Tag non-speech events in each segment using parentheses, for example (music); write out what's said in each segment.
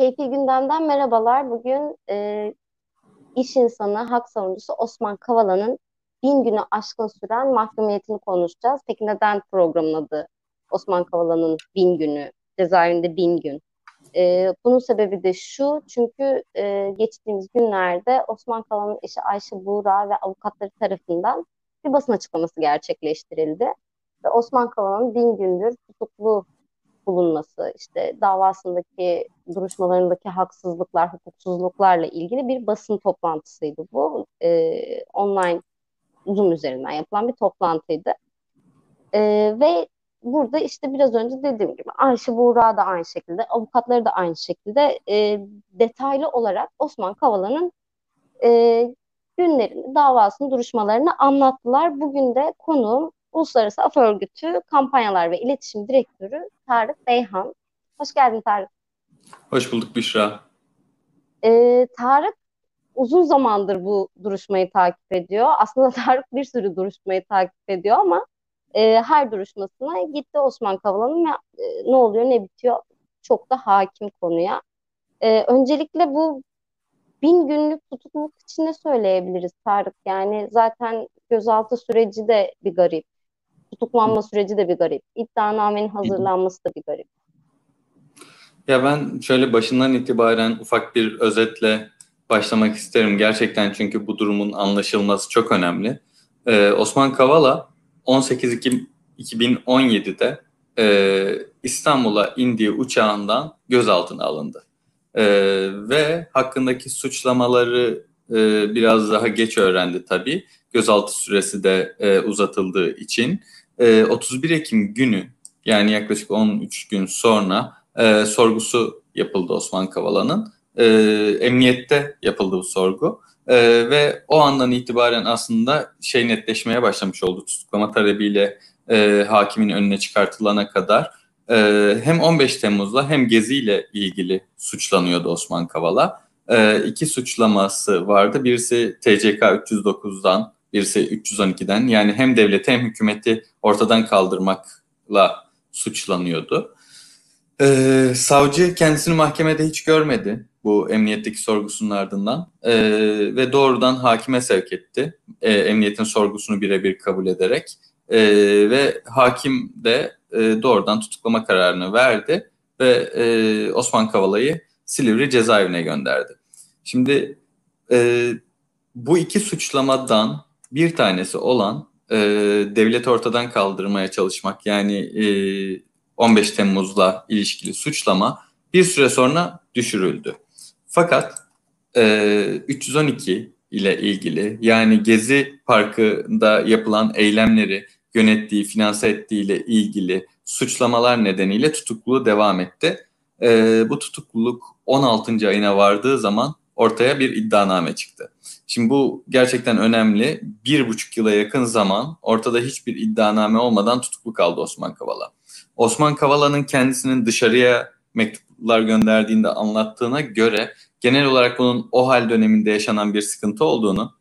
Keyfi Gündem'den merhabalar. Bugün e, iş insanı, hak savunucusu Osman Kavala'nın bin günü aşkın süren mahkumiyetini konuşacağız. Peki neden programın adı Osman Kavala'nın bin günü, cezaevinde bin gün? E, bunun sebebi de şu, çünkü e, geçtiğimiz günlerde Osman Kavala'nın eşi Ayşe Buğra ve avukatları tarafından bir basın açıklaması gerçekleştirildi. Ve Osman Kavala'nın bin gündür tutuklu bulunması, işte davasındaki duruşmalarındaki haksızlıklar, hukuksuzluklarla ilgili bir basın toplantısıydı bu. E, online Zoom üzerinden yapılan bir toplantıydı. E, ve burada işte biraz önce dediğim gibi Ayşe Buğra da aynı şekilde, avukatları da aynı şekilde e, detaylı olarak Osman Kavala'nın e, günlerini, davasını, duruşmalarını anlattılar. Bugün de konuğum Uluslararası Af Örgütü Kampanyalar ve İletişim Direktörü Tarık Beyhan. Hoş geldin Tarık. Hoş bulduk Büşra. Ee, Tarık uzun zamandır bu duruşmayı takip ediyor. Aslında (laughs) Tarık bir sürü duruşmayı takip ediyor ama e, her duruşmasına gitti Osman Kavala'nın ve e, ne oluyor ne bitiyor çok da hakim konuya. E, öncelikle bu bin günlük tutukluluk için ne söyleyebiliriz Tarık? Yani zaten gözaltı süreci de bir garip tutuklanma süreci de bir garip. İddianamenin hazırlanması da bir garip. Ya ben şöyle başından itibaren ufak bir özetle başlamak isterim. Gerçekten çünkü bu durumun anlaşılması çok önemli. Ee, Osman Kavala 18 Ekim 2017'de e, İstanbul'a indiği uçağından gözaltına alındı. E, ve hakkındaki suçlamaları e, biraz daha geç öğrendi tabii. Gözaltı süresi de e, uzatıldığı için. 31 ee, Ekim günü yani yaklaşık 13 gün sonra e, sorgusu yapıldı Osman Kavala'nın. E, emniyette yapıldı bu sorgu. E, ve o andan itibaren aslında şey netleşmeye başlamış oldu tutuklama talebiyle e, hakimin önüne çıkartılana kadar. E, hem 15 Temmuz'la hem Gezi ile ilgili suçlanıyordu Osman Kavala. E, iki suçlaması vardı. Birisi TCK 309'dan birisi 312'den yani hem devleti hem hükümeti ortadan kaldırmakla suçlanıyordu. Ee, savcı kendisini mahkemede hiç görmedi bu emniyetteki sorgusunun ardından ee, ve doğrudan hakime sevk etti. Ee, emniyetin sorgusunu birebir kabul ederek ee, ve hakim de e, doğrudan tutuklama kararını verdi ve e, Osman Kavala'yı Silivri cezaevine gönderdi. Şimdi e, bu iki suçlamadan bir tanesi olan e, devleti ortadan kaldırmaya çalışmak yani e, 15 Temmuz'la ilişkili suçlama bir süre sonra düşürüldü. Fakat e, 312 ile ilgili yani Gezi Parkı'nda yapılan eylemleri yönettiği, finanse ettiği ile ilgili suçlamalar nedeniyle tutukluluğu devam etti. E, bu tutukluluk 16. ayına vardığı zaman ortaya bir iddianame çıktı. Şimdi bu gerçekten önemli. Bir buçuk yıla yakın zaman ortada hiçbir iddianame olmadan tutuklu kaldı Osman Kavala. Osman Kavala'nın kendisinin dışarıya mektuplar gönderdiğinde anlattığına göre genel olarak bunun o hal döneminde yaşanan bir sıkıntı olduğunu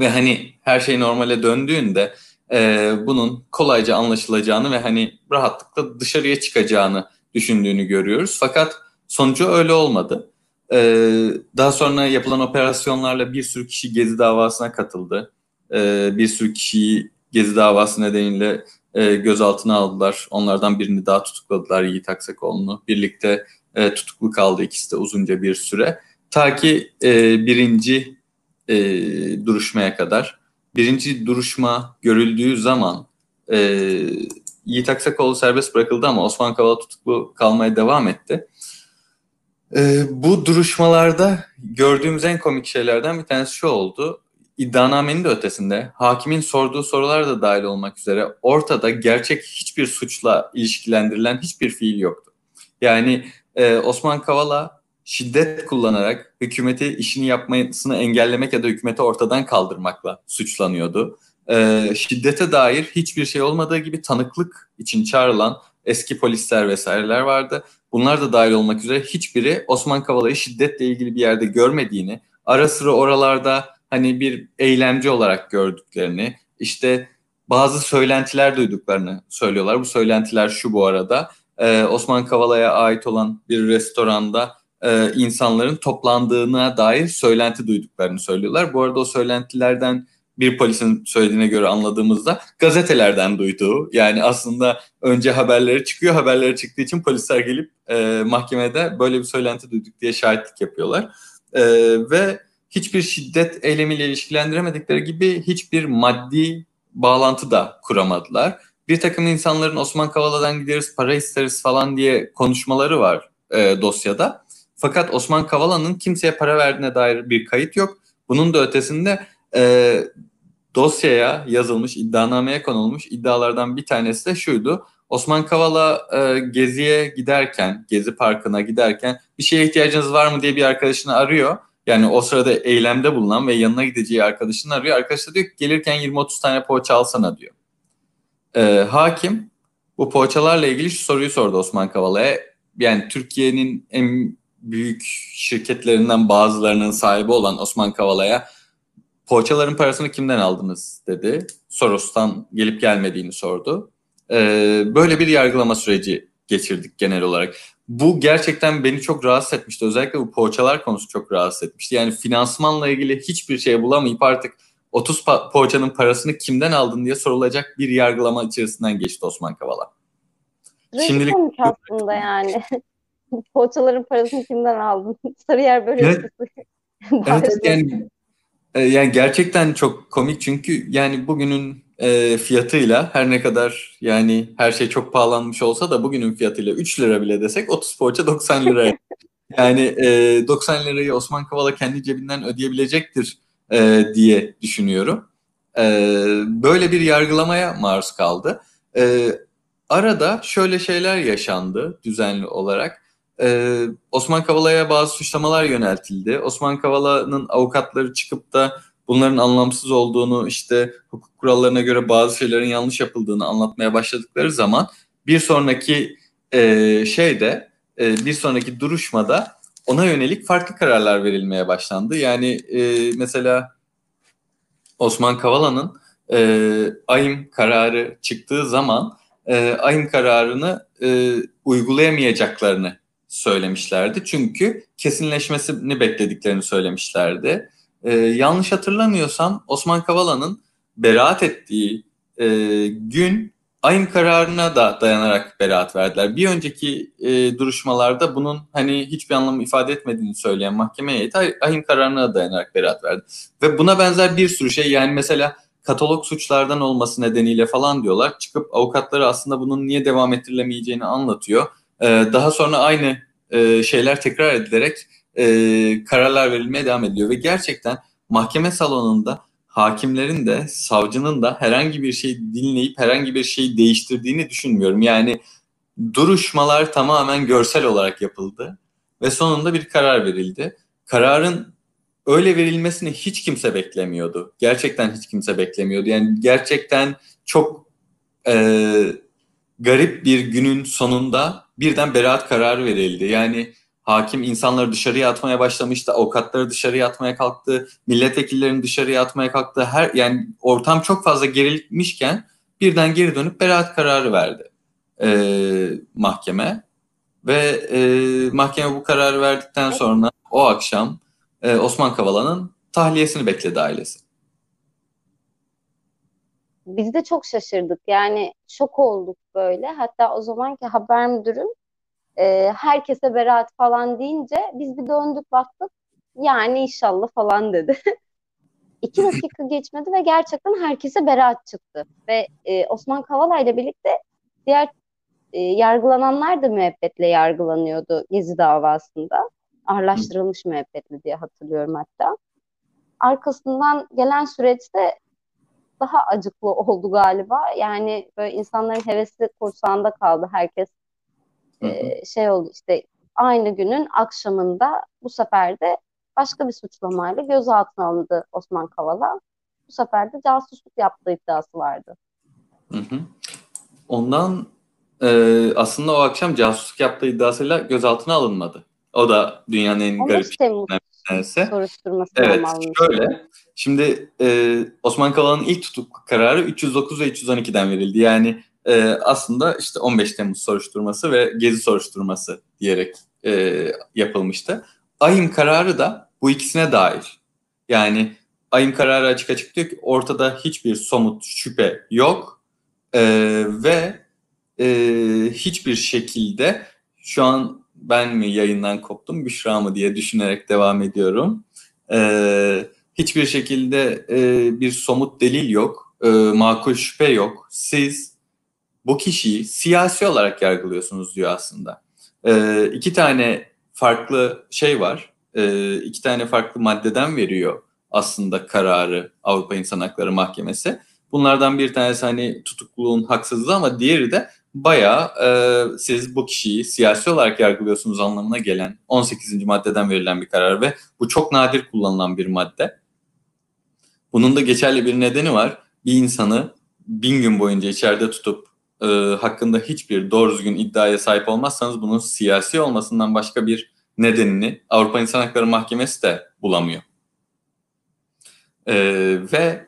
ve hani her şey normale döndüğünde e, bunun kolayca anlaşılacağını ve hani rahatlıkla dışarıya çıkacağını düşündüğünü görüyoruz. Fakat sonucu öyle olmadı. Ee, daha sonra yapılan operasyonlarla bir sürü kişi Gezi davasına katıldı. Ee, bir sürü kişiyi Gezi davası nedeniyle e, gözaltına aldılar. Onlardan birini daha tutukladılar Yiğit Aksakoğlu'nu. Birlikte e, tutuklu kaldı ikisi de uzunca bir süre. Ta ki e, birinci e, duruşmaya kadar. Birinci duruşma görüldüğü zaman e, Yiğit Aksakoğlu serbest bırakıldı ama Osman Kavala tutuklu kalmaya devam etti. Ee, bu duruşmalarda gördüğümüz en komik şeylerden bir tanesi şu oldu. İddianamenin de ötesinde hakimin sorduğu sorular da dahil olmak üzere ortada gerçek hiçbir suçla ilişkilendirilen hiçbir fiil yoktu. Yani e, Osman Kavala şiddet kullanarak hükümeti işini yapmasını engellemek ya da hükümeti ortadan kaldırmakla suçlanıyordu. E, şiddete dair hiçbir şey olmadığı gibi tanıklık için çağrılan eski polisler vesaireler vardı. Bunlar da dahil olmak üzere hiçbiri Osman Kavala'yı şiddetle ilgili bir yerde görmediğini, ara sıra oralarda hani bir eylemci olarak gördüklerini, işte bazı söylentiler duyduklarını söylüyorlar. Bu söylentiler şu bu arada. Ee, Osman Kavala'ya ait olan bir restoranda e, insanların toplandığına dair söylenti duyduklarını söylüyorlar. Bu arada o söylentilerden bir polisin söylediğine göre anladığımızda gazetelerden duyduğu yani aslında önce haberleri çıkıyor haberleri çıktığı için polisler gelip e, mahkemede böyle bir söylenti duyduk diye şahitlik yapıyorlar e, ve hiçbir şiddet eylemiyle ilişkilendiremedikleri gibi hiçbir maddi bağlantı da kuramadılar. Bir takım insanların Osman Kavala'dan gideriz para isteriz falan diye konuşmaları var e, dosyada. Fakat Osman Kavala'nın kimseye para verdiğine dair bir kayıt yok. Bunun da ötesinde e, dosyaya yazılmış, iddianameye konulmuş iddialardan bir tanesi de şuydu. Osman Kavala e, Gezi'ye giderken, Gezi Parkı'na giderken bir şeye ihtiyacınız var mı diye bir arkadaşını arıyor. Yani o sırada eylemde bulunan ve yanına gideceği arkadaşını arıyor. Arkadaş da diyor ki gelirken 20-30 tane poğaça alsana diyor. E, hakim bu poğaçalarla ilgili şu soruyu sordu Osman Kavala'ya. Yani Türkiye'nin en büyük şirketlerinden bazılarının sahibi olan Osman Kavala'ya poğaçaların parasını kimden aldınız dedi. Soros'tan gelip gelmediğini sordu. Ee, böyle bir yargılama süreci geçirdik genel olarak. Bu gerçekten beni çok rahatsız etmişti. Özellikle bu poğaçalar konusu çok rahatsız etmişti. Yani finansmanla ilgili hiçbir şey bulamayıp artık 30 pa- poğaçanın parasını kimden aldın diye sorulacak bir yargılama içerisinden geçti Osman Kavala. Şimdilik aslında yani. (laughs) Poğaçaların parasını kimden aldın? (laughs) Sarıyer böyle evet. evet (laughs) yani yani gerçekten çok komik çünkü yani bugünün e, fiyatıyla her ne kadar yani her şey çok pahalanmış olsa da bugünün fiyatıyla 3 lira bile desek 30 poğaça 90 lira. (laughs) yani e, 90 lirayı Osman Kavala kendi cebinden ödeyebilecektir e, diye düşünüyorum. E, böyle bir yargılamaya maruz kaldı. E, arada şöyle şeyler yaşandı düzenli olarak. Ee, Osman Kavala'ya bazı suçlamalar yöneltildi. Osman Kavala'nın avukatları çıkıp da bunların anlamsız olduğunu, işte hukuk kurallarına göre bazı şeylerin yanlış yapıldığını anlatmaya başladıkları zaman bir sonraki e, şeyde, e, bir sonraki duruşmada ona yönelik farklı kararlar verilmeye başlandı. Yani e, mesela Osman Kavala'nın e, AYM kararı çıktığı zaman e, AYM kararını e, uygulayamayacaklarını söylemişlerdi. Çünkü kesinleşmesini beklediklerini söylemişlerdi. Ee, yanlış hatırlamıyorsam Osman Kavala'nın beraat ettiği e, gün ayın kararına da dayanarak beraat verdiler. Bir önceki e, duruşmalarda bunun hani hiçbir anlam ifade etmediğini söyleyen mahkeme heyeti ayın kararına da dayanarak beraat verdi. Ve buna benzer bir sürü şey yani mesela katalog suçlardan olması nedeniyle falan diyorlar. Çıkıp avukatları aslında bunun niye devam ettirilemeyeceğini anlatıyor ee, daha sonra aynı e, şeyler tekrar edilerek e, kararlar verilmeye devam ediliyor ve gerçekten mahkeme salonunda hakimlerin de savcının da herhangi bir şey dinleyip herhangi bir şey değiştirdiğini düşünmüyorum. Yani duruşmalar tamamen görsel olarak yapıldı ve sonunda bir karar verildi. Kararın öyle verilmesini hiç kimse beklemiyordu. Gerçekten hiç kimse beklemiyordu. Yani gerçekten çok e, garip bir günün sonunda birden beraat kararı verildi. Yani hakim insanları dışarıya atmaya başlamıştı, avukatları dışarıya atmaya kalktı, milletvekillerini dışarıya atmaya kalktı. Her yani ortam çok fazla gerilmişken birden geri dönüp beraat kararı verdi e, mahkeme ve e, mahkeme bu kararı verdikten sonra o akşam e, Osman Kavala'nın tahliyesini bekledi ailesi biz de çok şaşırdık. Yani şok olduk böyle. Hatta o zamanki haber müdürüm e, herkese beraat falan deyince biz bir döndük baktık. Yani inşallah falan dedi. (laughs) İki dakika geçmedi ve gerçekten herkese beraat çıktı. Ve e, Osman Kavala ile birlikte diğer e, yargılananlar da müebbetle yargılanıyordu Gezi davasında. Ağırlaştırılmış müebbetli diye hatırlıyorum hatta. Arkasından gelen süreçte daha acıklı oldu galiba. Yani böyle insanların hevesi kursağında kaldı. Herkes e, şey oldu işte aynı günün akşamında bu sefer de başka bir suçlamayla gözaltına alındı Osman Kavala. Bu sefer de casusluk yaptığı iddiası vardı. Hı hı. Ondan e, aslında o akşam casusluk yaptığı iddiasıyla gözaltına alınmadı. O da dünyanın en garip Temmuz soruşturması evet, şöyle. Şimdi e, Osman Kavala'nın ilk tutuk kararı 309 ve 312'den verildi. Yani e, aslında işte 15 Temmuz soruşturması ve Gezi soruşturması diyerek e, yapılmıştı. AYİM kararı da bu ikisine dair. Yani AYİM kararı açık açık diyor ki ortada hiçbir somut şüphe yok e, ve e, hiçbir şekilde şu an ben mi yayından koptum Büşra mı diye düşünerek devam ediyorum. E, hiçbir şekilde e, bir somut delil yok, e, makul şüphe yok. Siz bu kişiyi siyasi olarak yargılıyorsunuz diyor aslında. E, iki tane farklı şey var, e, iki tane farklı maddeden veriyor aslında kararı Avrupa İnsan Hakları Mahkemesi. Bunlardan bir tanesi hani tutukluluğun haksızlığı ama diğeri de bayağı e, siz bu kişiyi siyasi olarak yargılıyorsunuz anlamına gelen 18. maddeden verilen bir karar ve bu çok nadir kullanılan bir madde. Bunun da geçerli bir nedeni var. Bir insanı bin gün boyunca içeride tutup e, hakkında hiçbir doğru düzgün iddiaya sahip olmazsanız bunun siyasi olmasından başka bir nedenini Avrupa İnsan Hakları Mahkemesi de bulamıyor. E, ve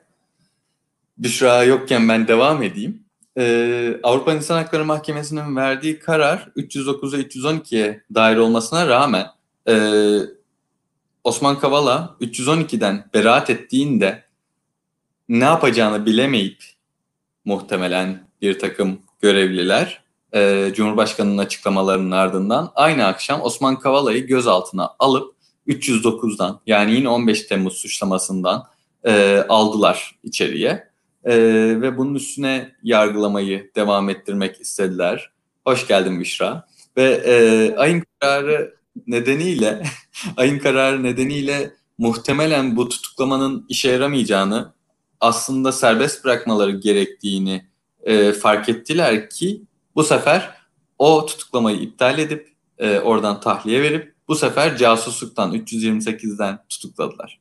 Büşra yokken ben devam edeyim. Ee, Avrupa İnsan Hakları Mahkemesi'nin verdiği karar 309'a 312'ye dair olmasına rağmen e, Osman Kavala 312'den beraat ettiğinde ne yapacağını bilemeyip muhtemelen bir takım görevliler e, Cumhurbaşkanı'nın açıklamalarının ardından aynı akşam Osman Kavala'yı gözaltına alıp 309'dan yani yine 15 Temmuz suçlamasından e, aldılar içeriye e, ve bunun üstüne yargılamayı devam ettirmek istediler. Hoş geldin Büşra. Ve e, ayın kararı nedeniyle (laughs) ayın kararı nedeniyle muhtemelen bu tutuklamanın işe yaramayacağını aslında serbest bırakmaları gerektiğini e, fark ettiler ki bu sefer o tutuklamayı iptal edip e, oradan tahliye verip bu sefer casusluktan 328'den tutukladılar.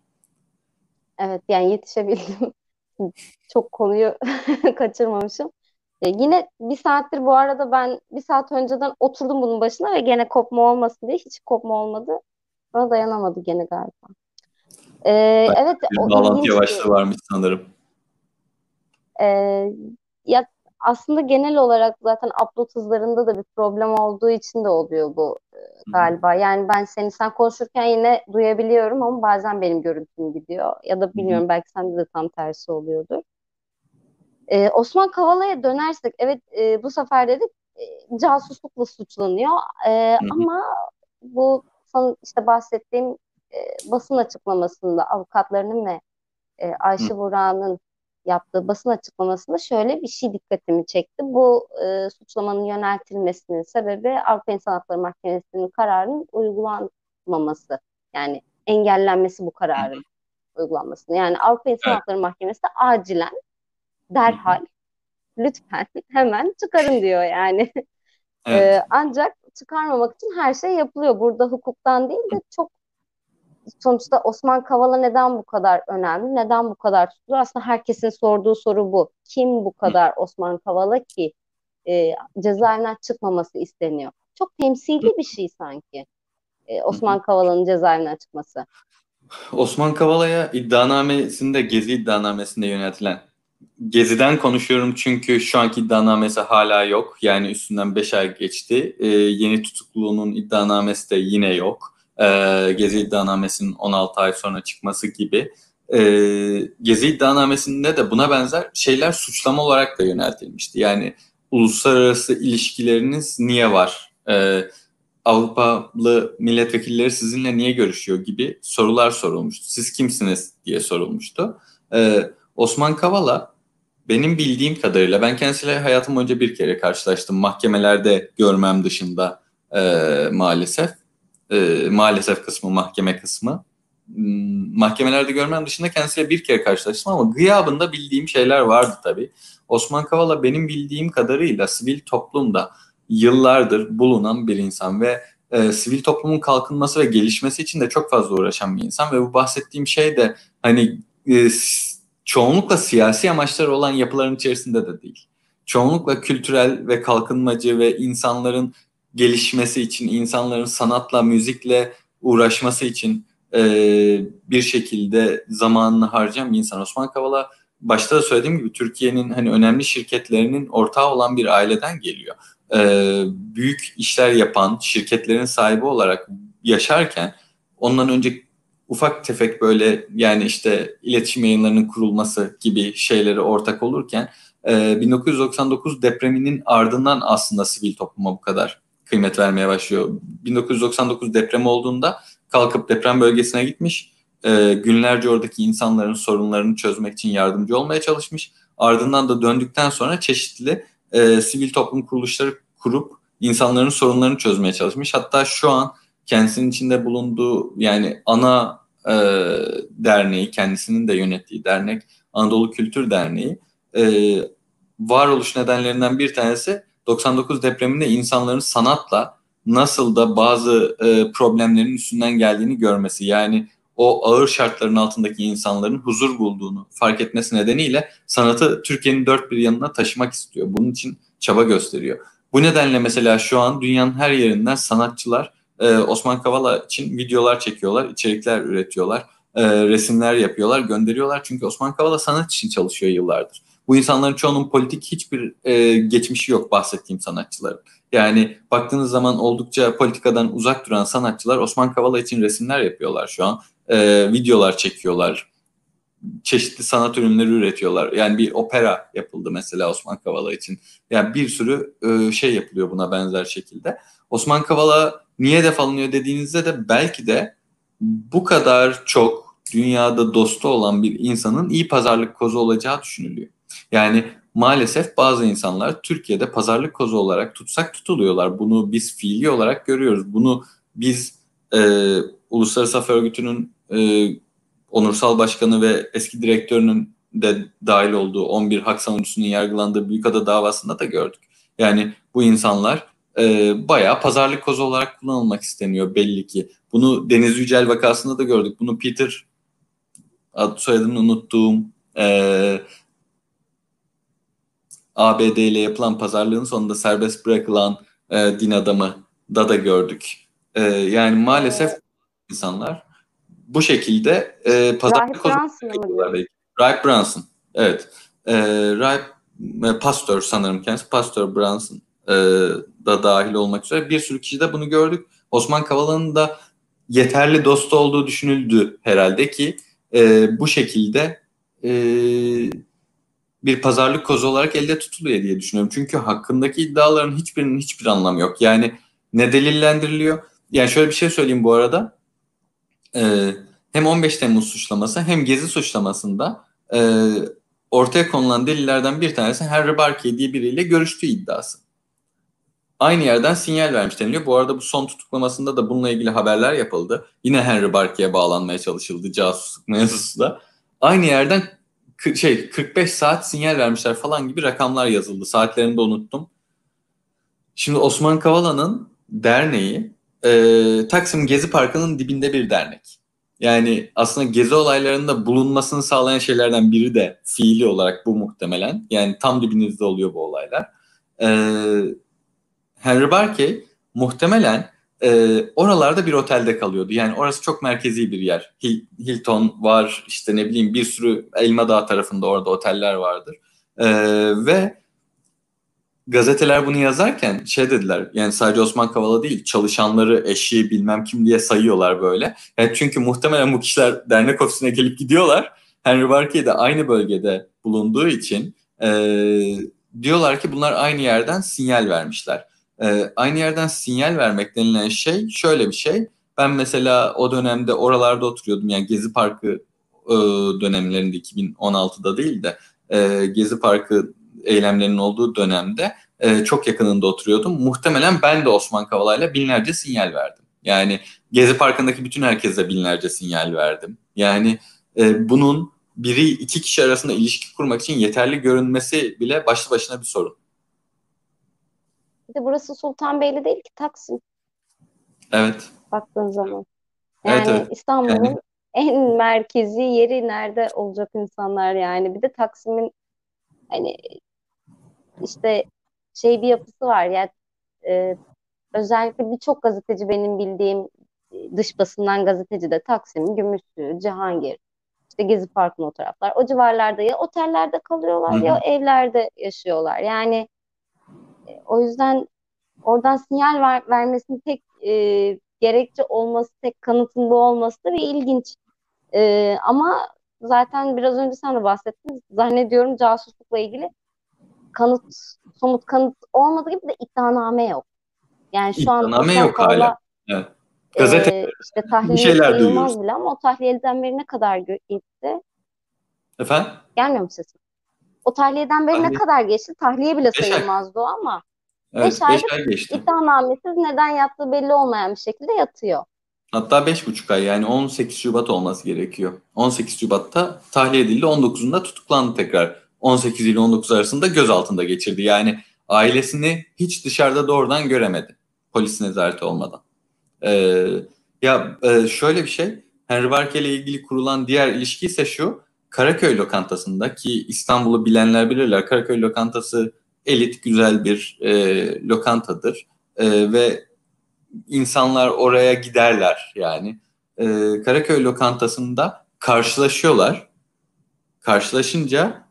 Evet yani yetişebildim. Çok konuyu (laughs) kaçırmamışım. E, yine bir saattir bu arada ben bir saat önceden oturdum bunun başına ve gene kopma olmasın diye hiç kopma olmadı. Bana dayanamadı gene galiba. E, evet. Bir bağlantı yavaşlığı varmış sanırım. E, ya aslında genel olarak zaten upload hızlarında da bir problem olduğu için de oluyor bu e, galiba. Yani ben seni sen konuşurken yine duyabiliyorum ama bazen benim görüntüm gidiyor. Ya da bilmiyorum belki sende de tam tersi oluyordur. Ee, Osman Kavala'ya dönersek evet e, bu sefer dedik e, casuslukla suçlanıyor. E, ama bu son işte bahsettiğim e, basın açıklamasında avukatlarının ve e, Ayşe Burak'ın yaptığı basın açıklamasında şöyle bir şey dikkatimi çekti. Bu e, suçlamanın yöneltilmesinin sebebi Avrupa İnsan Hakları Mahkemesi'nin kararının uygulanmaması. Yani engellenmesi bu kararın uygulanmasını. Yani Avrupa İnsan evet. Hakları Mahkemesi de acilen derhal lütfen hemen çıkarın diyor yani. Evet. Ee, ancak çıkarmamak için her şey yapılıyor. Burada hukuktan değil de çok sonuçta Osman Kavala neden bu kadar önemli? Neden bu kadar tutulur? Aslında herkesin sorduğu soru bu. Kim bu kadar Osman Kavala ki e, cezaevinden çıkmaması isteniyor? Çok temsili bir şey sanki e, Osman Kavala'nın cezaevinden çıkması. Osman Kavala'ya iddianamesinde, Gezi iddianamesinde yöneltilen Gezi'den konuşuyorum çünkü şu anki iddianamesi hala yok. Yani üstünden 5 ay geçti. Ee, yeni tutukluluğunun iddianamesi de yine yok. Ee, Gezi iddianamesinin 16 ay sonra çıkması gibi. Ee, Gezi iddianamesinde de buna benzer şeyler suçlama olarak da yöneltilmişti. Yani uluslararası ilişkileriniz niye var? Ee, Avrupalı milletvekilleri sizinle niye görüşüyor gibi sorular sorulmuştu. Siz kimsiniz diye sorulmuştu. Ee, Osman Kavala benim bildiğim kadarıyla ben kendisiyle hayatım boyunca bir kere karşılaştım. Mahkemelerde görmem dışında e, maalesef. E, maalesef kısmı, mahkeme kısmı. Hmm, mahkemelerde görmem dışında kendisiyle bir kere karşılaştım ama gıyabında bildiğim şeyler vardı tabii. Osman Kavala benim bildiğim kadarıyla sivil toplumda yıllardır bulunan bir insan ve e, sivil toplumun kalkınması ve gelişmesi için de çok fazla uğraşan bir insan ve bu bahsettiğim şey de hani e, çoğunlukla siyasi amaçları olan yapıların içerisinde de değil. Çoğunlukla kültürel ve kalkınmacı ve insanların gelişmesi için, insanların sanatla, müzikle uğraşması için e, bir şekilde zamanını harcayan bir insan. Osman Kavala başta da söylediğim gibi Türkiye'nin hani önemli şirketlerinin ortağı olan bir aileden geliyor. e, büyük işler yapan şirketlerin sahibi olarak yaşarken ondan önce ufak tefek böyle yani işte iletişim yayınlarının kurulması gibi şeyleri ortak olurken 1999 depreminin ardından aslında sivil topluma bu kadar kıymet vermeye başlıyor. 1999 depremi olduğunda kalkıp deprem bölgesine gitmiş. E, günlerce oradaki insanların sorunlarını çözmek için yardımcı olmaya çalışmış. Ardından da döndükten sonra çeşitli e, sivil toplum kuruluşları kurup insanların sorunlarını çözmeye çalışmış. Hatta şu an kendisinin içinde bulunduğu yani ana e, derneği, kendisinin de yönettiği dernek Anadolu Kültür Derneği e, varoluş nedenlerinden bir tanesi 99 depreminde insanların sanatla nasıl da bazı e, problemlerin üstünden geldiğini görmesi. Yani o ağır şartların altındaki insanların huzur bulduğunu fark etmesi nedeniyle sanatı Türkiye'nin dört bir yanına taşımak istiyor. Bunun için çaba gösteriyor. Bu nedenle mesela şu an dünyanın her yerinden sanatçılar e, Osman Kavala için videolar çekiyorlar, içerikler üretiyorlar, e, resimler yapıyorlar, gönderiyorlar. Çünkü Osman Kavala sanat için çalışıyor yıllardır. Bu insanların çoğunun politik hiçbir e, geçmişi yok bahsettiğim sanatçıların. Yani baktığınız zaman oldukça politikadan uzak duran sanatçılar Osman Kavala için resimler yapıyorlar şu an. E, videolar çekiyorlar. Çeşitli sanat ürünleri üretiyorlar. Yani bir opera yapıldı mesela Osman Kavala için. Yani bir sürü e, şey yapılıyor buna benzer şekilde. Osman Kavala niye def alınıyor dediğinizde de belki de bu kadar çok dünyada dostu olan bir insanın iyi pazarlık kozu olacağı düşünülüyor. Yani maalesef bazı insanlar Türkiye'de pazarlık kozu olarak tutsak tutuluyorlar. Bunu biz fiili olarak görüyoruz. Bunu biz e, Uluslararası Af Örgütü'nün e, onursal başkanı ve eski direktörünün de dahil olduğu 11 hak savunucusunun yargılandığı Büyükada davasında da gördük. Yani bu insanlar e, bayağı pazarlık kozu olarak kullanılmak isteniyor belli ki. Bunu Deniz Yücel vakasında da gördük. Bunu Peter ad soyadını unuttuğum e, ABD ile yapılan pazarlığın sonunda serbest bırakılan e, din adamı da da gördük. E, yani maalesef insanlar bu şekilde e, pazarlık Rahip Rahip Brunson. Evet. E, Rahip e, Pastor sanırım kendisi. Pastor Brunson e, da dahil olmak üzere bir sürü kişi de bunu gördük. Osman Kavala'nın da yeterli dostu olduğu düşünüldü herhalde ki e, bu şekilde e, bir pazarlık kozu olarak elde tutuluyor diye düşünüyorum. Çünkü hakkındaki iddiaların hiçbirinin hiçbir anlamı yok. Yani ne delillendiriliyor? Yani şöyle bir şey söyleyeyim bu arada. Ee, hem 15 Temmuz suçlaması hem Gezi suçlamasında e, ortaya konulan delillerden bir tanesi Henry Barkey diye biriyle görüştüğü iddiası. Aynı yerden sinyal vermiş deniliyor. Bu arada bu son tutuklamasında da bununla ilgili haberler yapıldı. Yine Henry Barkey'e bağlanmaya çalışıldı casusluk mevzusu da. Aynı yerden şey 45 saat sinyal vermişler falan gibi rakamlar yazıldı. Saatlerini de unuttum. Şimdi Osman Kavala'nın derneği e, Taksim Gezi Parkı'nın dibinde bir dernek. Yani aslında gezi olaylarında bulunmasını sağlayan şeylerden biri de fiili olarak bu muhtemelen. Yani tam dibinizde oluyor bu olaylar. E, Henry Barkey muhtemelen e, oralarda bir otelde kalıyordu. Yani orası çok merkezi bir yer. Hilton var işte ne bileyim bir sürü Elma Dağı tarafında orada oteller vardır. E, ve gazeteler bunu yazarken şey dediler yani sadece Osman Kavala değil çalışanları eşi bilmem kim diye sayıyorlar böyle. Yani çünkü muhtemelen bu kişiler dernek ofisine gelip gidiyorlar. Henry Barkey de aynı bölgede bulunduğu için e, diyorlar ki bunlar aynı yerden sinyal vermişler. E, aynı yerden sinyal vermek denilen şey şöyle bir şey. Ben mesela o dönemde oralarda oturuyordum. Yani Gezi Parkı e, dönemlerinde 2016'da değil de e, Gezi Parkı eylemlerinin olduğu dönemde e, çok yakınında oturuyordum. Muhtemelen ben de Osman Kavala'yla binlerce sinyal verdim. Yani Gezi Parkı'ndaki bütün herkese binlerce sinyal verdim. Yani e, bunun biri iki kişi arasında ilişki kurmak için yeterli görünmesi bile başlı başına bir sorun. Bir de burası Sultanbeyli değil ki Taksim. Evet. Baktığın zaman. Yani evet, evet. İstanbul'un yani... en merkezi yeri nerede olacak insanlar yani. Bir de Taksim'in hani işte şey bir yapısı var yani e, özellikle birçok gazeteci benim bildiğim dış basından gazeteci de Taksim, Gümüşlü, Cihangir, işte Gezi Parkı'nın o taraflar. O civarlarda ya otellerde kalıyorlar Hı-hı. ya evlerde yaşıyorlar. Yani e, o yüzden oradan sinyal ver, vermesinin tek e, gerekçe olması, tek kanıtın bu olması da bir ilginç. E, ama zaten biraz önce sen de bahsettin. Zannediyorum casuslukla ilgili kanıt, somut kanıt olmadığı gibi de iddianame yok. Yani şu an İddianame yok hala. Evet. Gazete e, işte tahliye şeyler duyuyoruz. bile ama o tahliyeden beri ne kadar gitti? Efendim? Gelmiyor mu sesim? O tahliyeden beri tahliye. ne kadar geçti? Tahliye bile sayılmazdı o ama. Evet, beş, beş ay geçti. iddianamesiz neden yattığı belli olmayan bir şekilde yatıyor. Hatta beş buçuk ay yani 18 Şubat olması gerekiyor. 18 Şubat'ta tahliye edildi. 19'unda tutuklandı tekrar. 18 ile 19 arasında gözaltında geçirdi. Yani ailesini hiç dışarıda doğrudan göremedi. Polis nezareti olmadan. Ee, ya e, şöyle bir şey. Henry Barke ile ilgili kurulan diğer ilişki ise şu. Karaköy lokantasında ki İstanbul'u bilenler bilirler. Karaköy lokantası elit güzel bir e, lokantadır. E, ve insanlar oraya giderler yani. E, Karaköy lokantasında karşılaşıyorlar. Karşılaşınca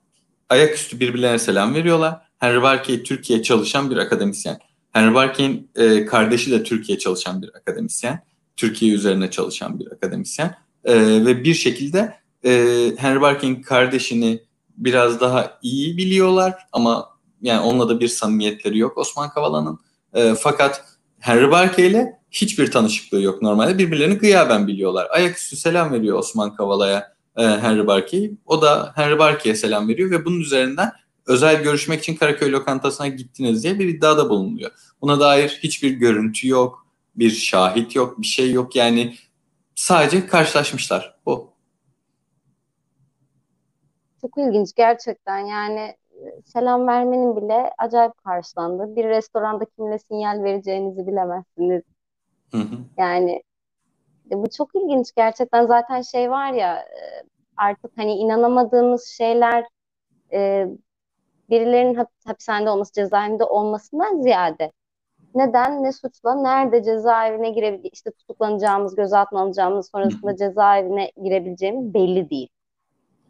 ayaküstü birbirlerine selam veriyorlar. Henry Barkey Türkiye çalışan bir akademisyen. Henry Barkey'in e, kardeşi de Türkiye çalışan bir akademisyen. Türkiye üzerine çalışan bir akademisyen. E, ve bir şekilde e, Henry Barkey'in kardeşini biraz daha iyi biliyorlar ama yani onunla da bir samimiyetleri yok Osman Kavala'nın. E, fakat Henry Barkey ile hiçbir tanışıklığı yok normalde. Birbirlerini gıyaben biliyorlar. Ayaküstü selam veriyor Osman Kavala'ya e, Henry Barkey. O da Henry Barkey'e selam veriyor ve bunun üzerinden özel görüşmek için Karaköy lokantasına gittiniz diye bir iddiada bulunuyor. Buna dair hiçbir görüntü yok, bir şahit yok, bir şey yok. Yani sadece karşılaşmışlar. Bu. Çok ilginç gerçekten yani e, selam vermenin bile acayip karşılandı. Bir restoranda kimle sinyal vereceğinizi bilemezsiniz. Hı hı. Yani e, bu çok ilginç gerçekten zaten şey var ya e, artık hani inanamadığımız şeyler birilerinin hapishanede olması, cezaevinde olmasından ziyade neden, ne suçla, nerede cezaevine girebilir, işte tutuklanacağımız, gözaltına alacağımız, sonrasında cezaevine girebileceğimiz belli değil.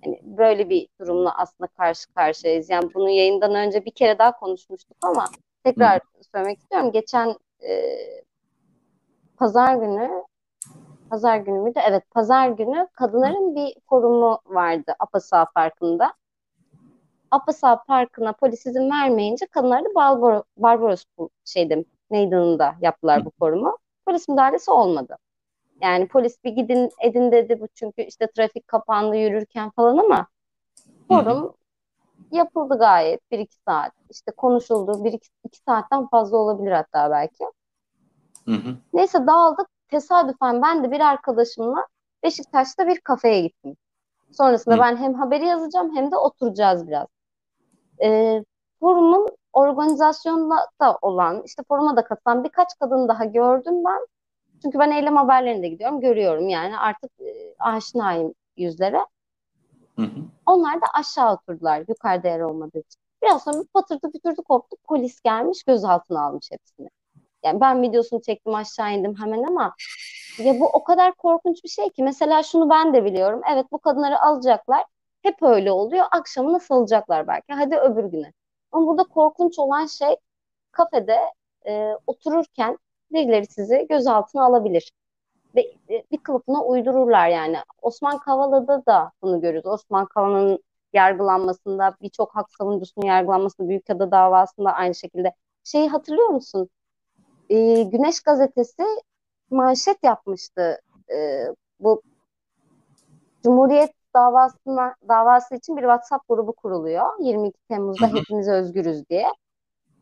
Yani böyle bir durumla aslında karşı karşıyayız. Yani bunu yayından önce bir kere daha konuşmuştuk ama tekrar söylemek istiyorum. Geçen e, pazar günü pazar günü müydü? Evet, pazar günü kadınların bir forumu vardı Apasa Parkı'nda. Apasa Parkı'na polis izin vermeyince kadınlar da Barbaros, Barbaros şeyde meydanında yaptılar bu forumu. Polis müdahalesi olmadı. Yani polis bir gidin edin dedi bu çünkü işte trafik kapandı yürürken falan ama forum yapıldı gayet bir iki saat. İşte konuşuldu bir iki, iki saatten fazla olabilir hatta belki. Hı hı. Neyse dağıldık. Tesadüfen ben de bir arkadaşımla Beşiktaş'ta bir kafeye gittim. Sonrasında hı. ben hem haberi yazacağım hem de oturacağız biraz. Ee, forumun organizasyonda da olan, işte foruma da katılan birkaç kadın daha gördüm ben. Çünkü ben eylem haberlerinde gidiyorum, görüyorum yani artık e, aşinayım yüzlere. Hı hı. Onlar da aşağı oturdular yukarıda yer olmadığı için. Biraz sonra patırtı kütürdü koptu. Polis gelmiş gözaltına almış hepsini. Yani ben videosunu çektim aşağı indim hemen ama ya bu o kadar korkunç bir şey ki. Mesela şunu ben de biliyorum. Evet bu kadınları alacaklar. Hep öyle oluyor. Akşamına salacaklar belki. Hadi öbür güne. Ama burada korkunç olan şey kafede e, otururken birileri sizi gözaltına alabilir. Ve e, bir kılıfına uydururlar yani. Osman Kavala'da da bunu görüyoruz. Osman Kavala'nın yargılanmasında, birçok hak savunucusunun yargılanmasında, Büyükada davasında aynı şekilde. Şeyi hatırlıyor musun? Ee, Güneş Gazetesi manşet yapmıştı. Ee, bu Cumhuriyet davasına davası için bir WhatsApp grubu kuruluyor. 22 Temmuz'da hepimiz özgürüz diye.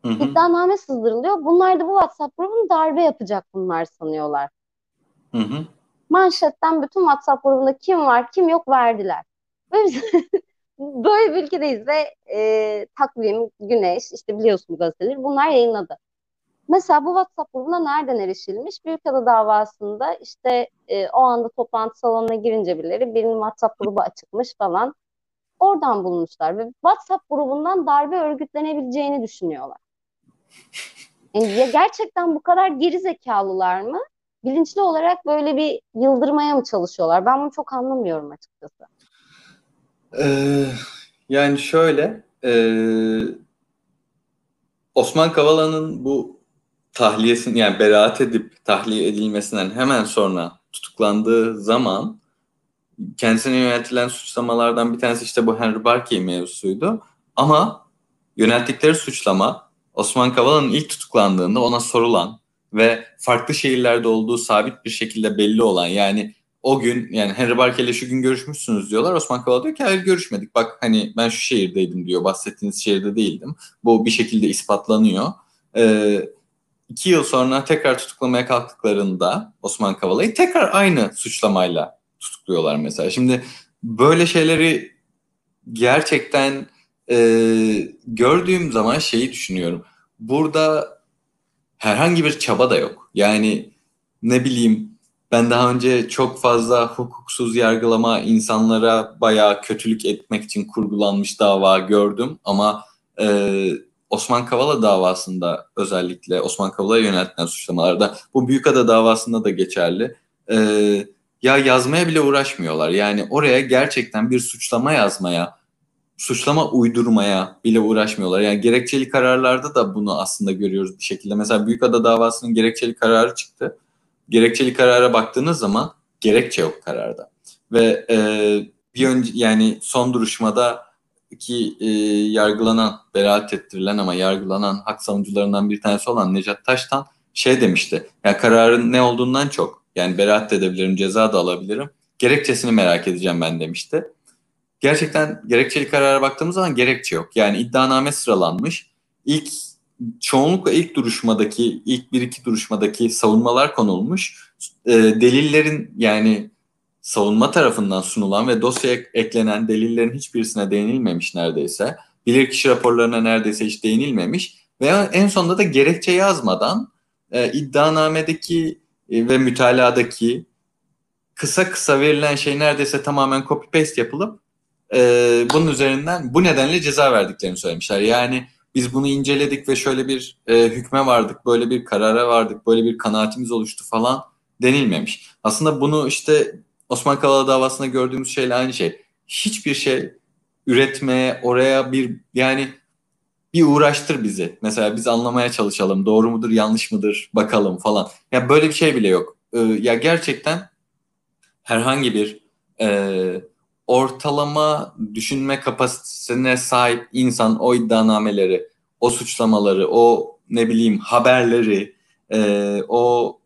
Hı hı. İddianame sızdırılıyor. Bunlar da bu WhatsApp grubunu darbe yapacak bunlar sanıyorlar. Hı hı. Manşetten bütün WhatsApp grubunda kim var kim yok verdiler. (laughs) Böyle bir ülkedeyiz ve e, takvim, güneş, işte biliyorsun gazeteleri bunlar yayınladı. Mesela bu WhatsApp grubuna nereden erişilmiş? Büyükada davasında işte e, o anda toplantı salonuna girince birileri birinin WhatsApp grubu açıkmış falan. Oradan bulmuşlar ve WhatsApp grubundan darbe örgütlenebileceğini düşünüyorlar. Yani ya gerçekten bu kadar geri zekalılar mı? Bilinçli olarak böyle bir yıldırmaya mı çalışıyorlar? Ben bunu çok anlamıyorum açıkçası. Ee, yani şöyle e, Osman Kavala'nın bu tahliyesini yani beraat edip tahliye edilmesinden hemen sonra tutuklandığı zaman kendisine yöneltilen suçlamalardan bir tanesi işte bu Henry Barkey mevzusuydu. Ama yönelttikleri suçlama Osman Kavala'nın ilk tutuklandığında ona sorulan ve farklı şehirlerde olduğu sabit bir şekilde belli olan yani o gün yani Henry Barkey ile şu gün görüşmüşsünüz diyorlar. Osman Kavala diyor ki hayır görüşmedik. Bak hani ben şu şehirdeydim diyor. Bahsettiğiniz şehirde değildim. Bu bir şekilde ispatlanıyor. Ee, iki yıl sonra tekrar tutuklamaya kalktıklarında Osman Kavala'yı tekrar aynı suçlamayla tutukluyorlar mesela. Şimdi böyle şeyleri gerçekten e, gördüğüm zaman şeyi düşünüyorum. Burada herhangi bir çaba da yok. Yani ne bileyim ben daha önce çok fazla hukuksuz yargılama insanlara bayağı kötülük etmek için kurgulanmış dava gördüm ama e, Osman Kavala davasında özellikle Osman Kavala'ya yöneltilen suçlamalarda bu Büyükada davasında da geçerli. E, ya yazmaya bile uğraşmıyorlar. Yani oraya gerçekten bir suçlama yazmaya, suçlama uydurmaya bile uğraşmıyorlar. Yani gerekçeli kararlarda da bunu aslında görüyoruz bir şekilde. Mesela Büyükada davasının gerekçeli kararı çıktı. Gerekçeli karara baktığınız zaman gerekçe yok kararda. Ve e, bir önce yani son duruşmada ki e, yargılanan, beraat ettirilen ama yargılanan hak savunucularından bir tanesi olan Necat Taştan şey demişti. Ya kararın ne olduğundan çok yani beraat edebilirim, ceza da alabilirim. Gerekçesini merak edeceğim ben demişti. Gerçekten gerekçeli karara baktığımız zaman gerekçe yok. Yani iddianame sıralanmış. İlk çoğunlukla ilk duruşmadaki, ilk bir iki duruşmadaki savunmalar konulmuş. E, delillerin yani savunma tarafından sunulan ve dosyaya eklenen delillerin hiçbirisine değinilmemiş neredeyse. Bilirkişi raporlarına neredeyse hiç değinilmemiş. Ve en sonunda da gerekçe yazmadan e, iddianamedeki e, ve mütaladaki kısa kısa verilen şey neredeyse tamamen copy paste yapılıp e, bunun üzerinden bu nedenle ceza verdiklerini söylemişler. Yani biz bunu inceledik ve şöyle bir e, hükme vardık, böyle bir karara vardık, böyle bir kanaatimiz oluştu falan denilmemiş. Aslında bunu işte Osman Kavala davasında gördüğümüz şeyle aynı şey. Hiçbir şey üretmeye, oraya bir yani bir uğraştır bizi. Mesela biz anlamaya çalışalım. Doğru mudur, yanlış mıdır bakalım falan. Ya böyle bir şey bile yok. Ee, ya gerçekten herhangi bir e, ortalama düşünme kapasitesine sahip insan o iddianameleri, o suçlamaları, o ne bileyim haberleri, e, o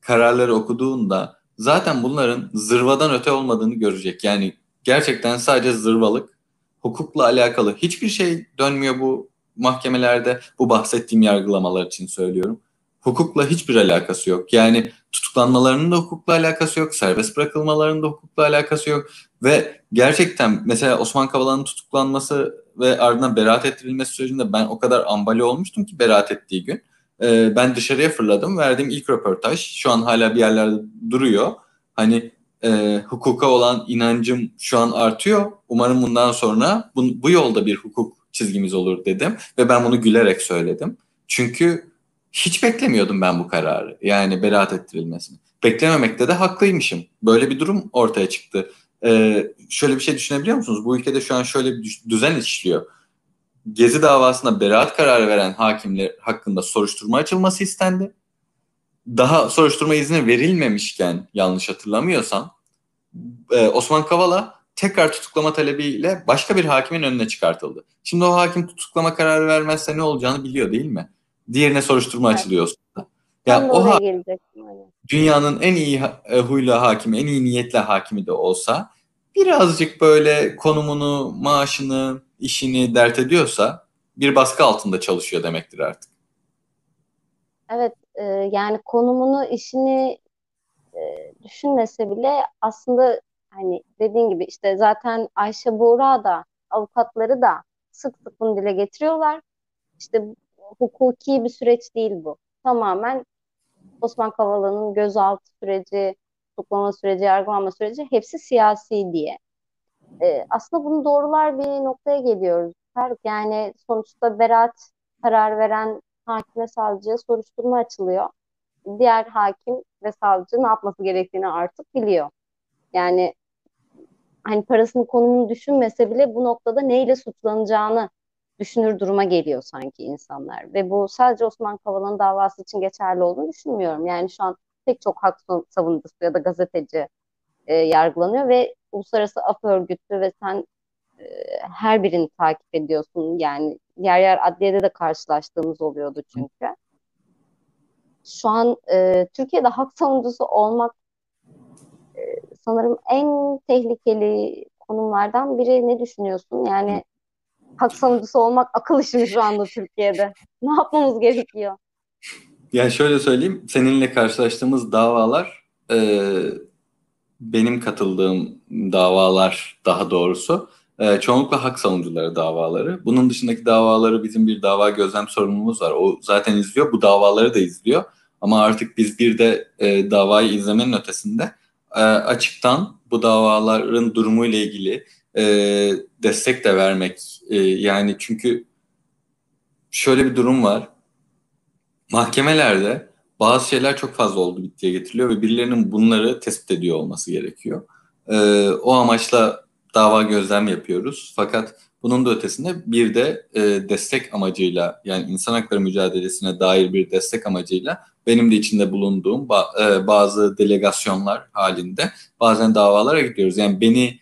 kararları okuduğunda zaten bunların zırvadan öte olmadığını görecek. Yani gerçekten sadece zırvalık, hukukla alakalı hiçbir şey dönmüyor bu mahkemelerde. Bu bahsettiğim yargılamalar için söylüyorum. Hukukla hiçbir alakası yok. Yani tutuklanmalarının da hukukla alakası yok, serbest bırakılmalarının da hukukla alakası yok. Ve gerçekten mesela Osman Kavala'nın tutuklanması ve ardından beraat ettirilmesi sürecinde ben o kadar ambali olmuştum ki beraat ettiği gün. Ee, ben dışarıya fırladım. Verdiğim ilk röportaj şu an hala bir yerlerde duruyor. Hani e, hukuka olan inancım şu an artıyor. Umarım bundan sonra bu, bu yolda bir hukuk çizgimiz olur dedim. Ve ben bunu gülerek söyledim. Çünkü hiç beklemiyordum ben bu kararı. Yani beraat ettirilmesini. Beklememekte de haklıymışım. Böyle bir durum ortaya çıktı. Ee, şöyle bir şey düşünebiliyor musunuz? Bu ülkede şu an şöyle bir düzen işliyor. Gezi davasında beraat kararı veren hakimler hakkında soruşturma açılması istendi. Daha soruşturma izni verilmemişken yanlış hatırlamıyorsam e, Osman Kavala tekrar tutuklama talebiyle başka bir hakimin önüne çıkartıldı. Şimdi o hakim tutuklama kararı vermezse ne olacağını biliyor değil mi? Diğerine soruşturma evet. açılıyor. Yani o ha- dünyanın en iyi e, huyla hakimi, en iyi niyetle hakimi de olsa birazcık böyle konumunu, maaşını, işini dert ediyorsa bir baskı altında çalışıyor demektir artık. Evet, e, yani konumunu, işini e, düşünmese bile aslında hani dediğin gibi işte zaten Ayşe Buğra da avukatları da sık sık bunu dile getiriyorlar. İşte hukuki bir süreç değil bu. Tamamen Osman Kavala'nın gözaltı süreci, tutuklama süreci, yargılama süreci hepsi siyasi diye. Ee, aslında bunu doğrular bir noktaya geliyoruz. Yani sonuçta beraat karar veren hakime savcıya soruşturma açılıyor. Diğer hakim ve savcı ne yapması gerektiğini artık biliyor. Yani hani parasının konumunu düşünmese bile bu noktada neyle suçlanacağını düşünür duruma geliyor sanki insanlar. Ve bu sadece Osman Kavala'nın davası için geçerli olduğunu düşünmüyorum. Yani şu an pek çok hak savunucusu ya da gazeteci e, yargılanıyor ve uluslararası af örgütü ve sen e, her birini takip ediyorsun. Yani yer yer adliyede de karşılaştığımız oluyordu çünkü. Şu an e, Türkiye'de hak savunucusu olmak e, sanırım en tehlikeli konumlardan biri. Ne düşünüyorsun? Yani hak savunucusu olmak akıl işi şu anda Türkiye'de? Ne yapmamız gerekiyor? Yani şöyle söyleyeyim, seninle karşılaştığımız davalar e, benim katıldığım davalar daha doğrusu e, çoğunlukla hak savunucuları davaları. Bunun dışındaki davaları bizim bir dava gözlem sorumluluğumuz var. O zaten izliyor, bu davaları da izliyor. Ama artık biz bir de e, davayı izlemenin ötesinde e, açıktan bu davaların durumu ile ilgili e, destek de vermek. E, yani çünkü şöyle bir durum var. Mahkemelerde bazı şeyler çok fazla oldu bittiye getiriliyor ve birilerinin bunları tespit ediyor olması gerekiyor. E, o amaçla dava gözlem yapıyoruz. Fakat bunun da ötesinde bir de e, destek amacıyla yani insan hakları mücadelesine dair bir destek amacıyla benim de içinde bulunduğum ba- e, bazı delegasyonlar halinde bazen davalara gidiyoruz. Yani beni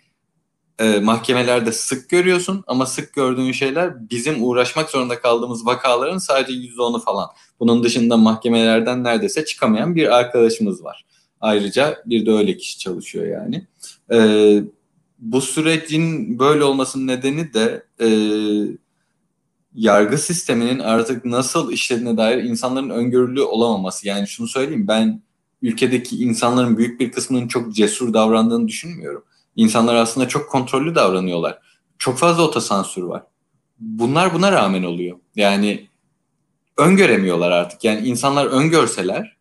e, mahkemelerde sık görüyorsun ama sık gördüğün şeyler bizim uğraşmak zorunda kaldığımız vakaların sadece %10'u falan. Bunun dışında mahkemelerden neredeyse çıkamayan bir arkadaşımız var. Ayrıca bir de öyle kişi çalışıyor yani. E, bu sürecin böyle olmasının nedeni de e, yargı sisteminin artık nasıl işlediğine dair insanların öngörülü olamaması. Yani şunu söyleyeyim ben ülkedeki insanların büyük bir kısmının çok cesur davrandığını düşünmüyorum. İnsanlar aslında çok kontrollü davranıyorlar. Çok fazla otosansür var. Bunlar buna rağmen oluyor. Yani öngöremiyorlar artık. Yani insanlar öngörseler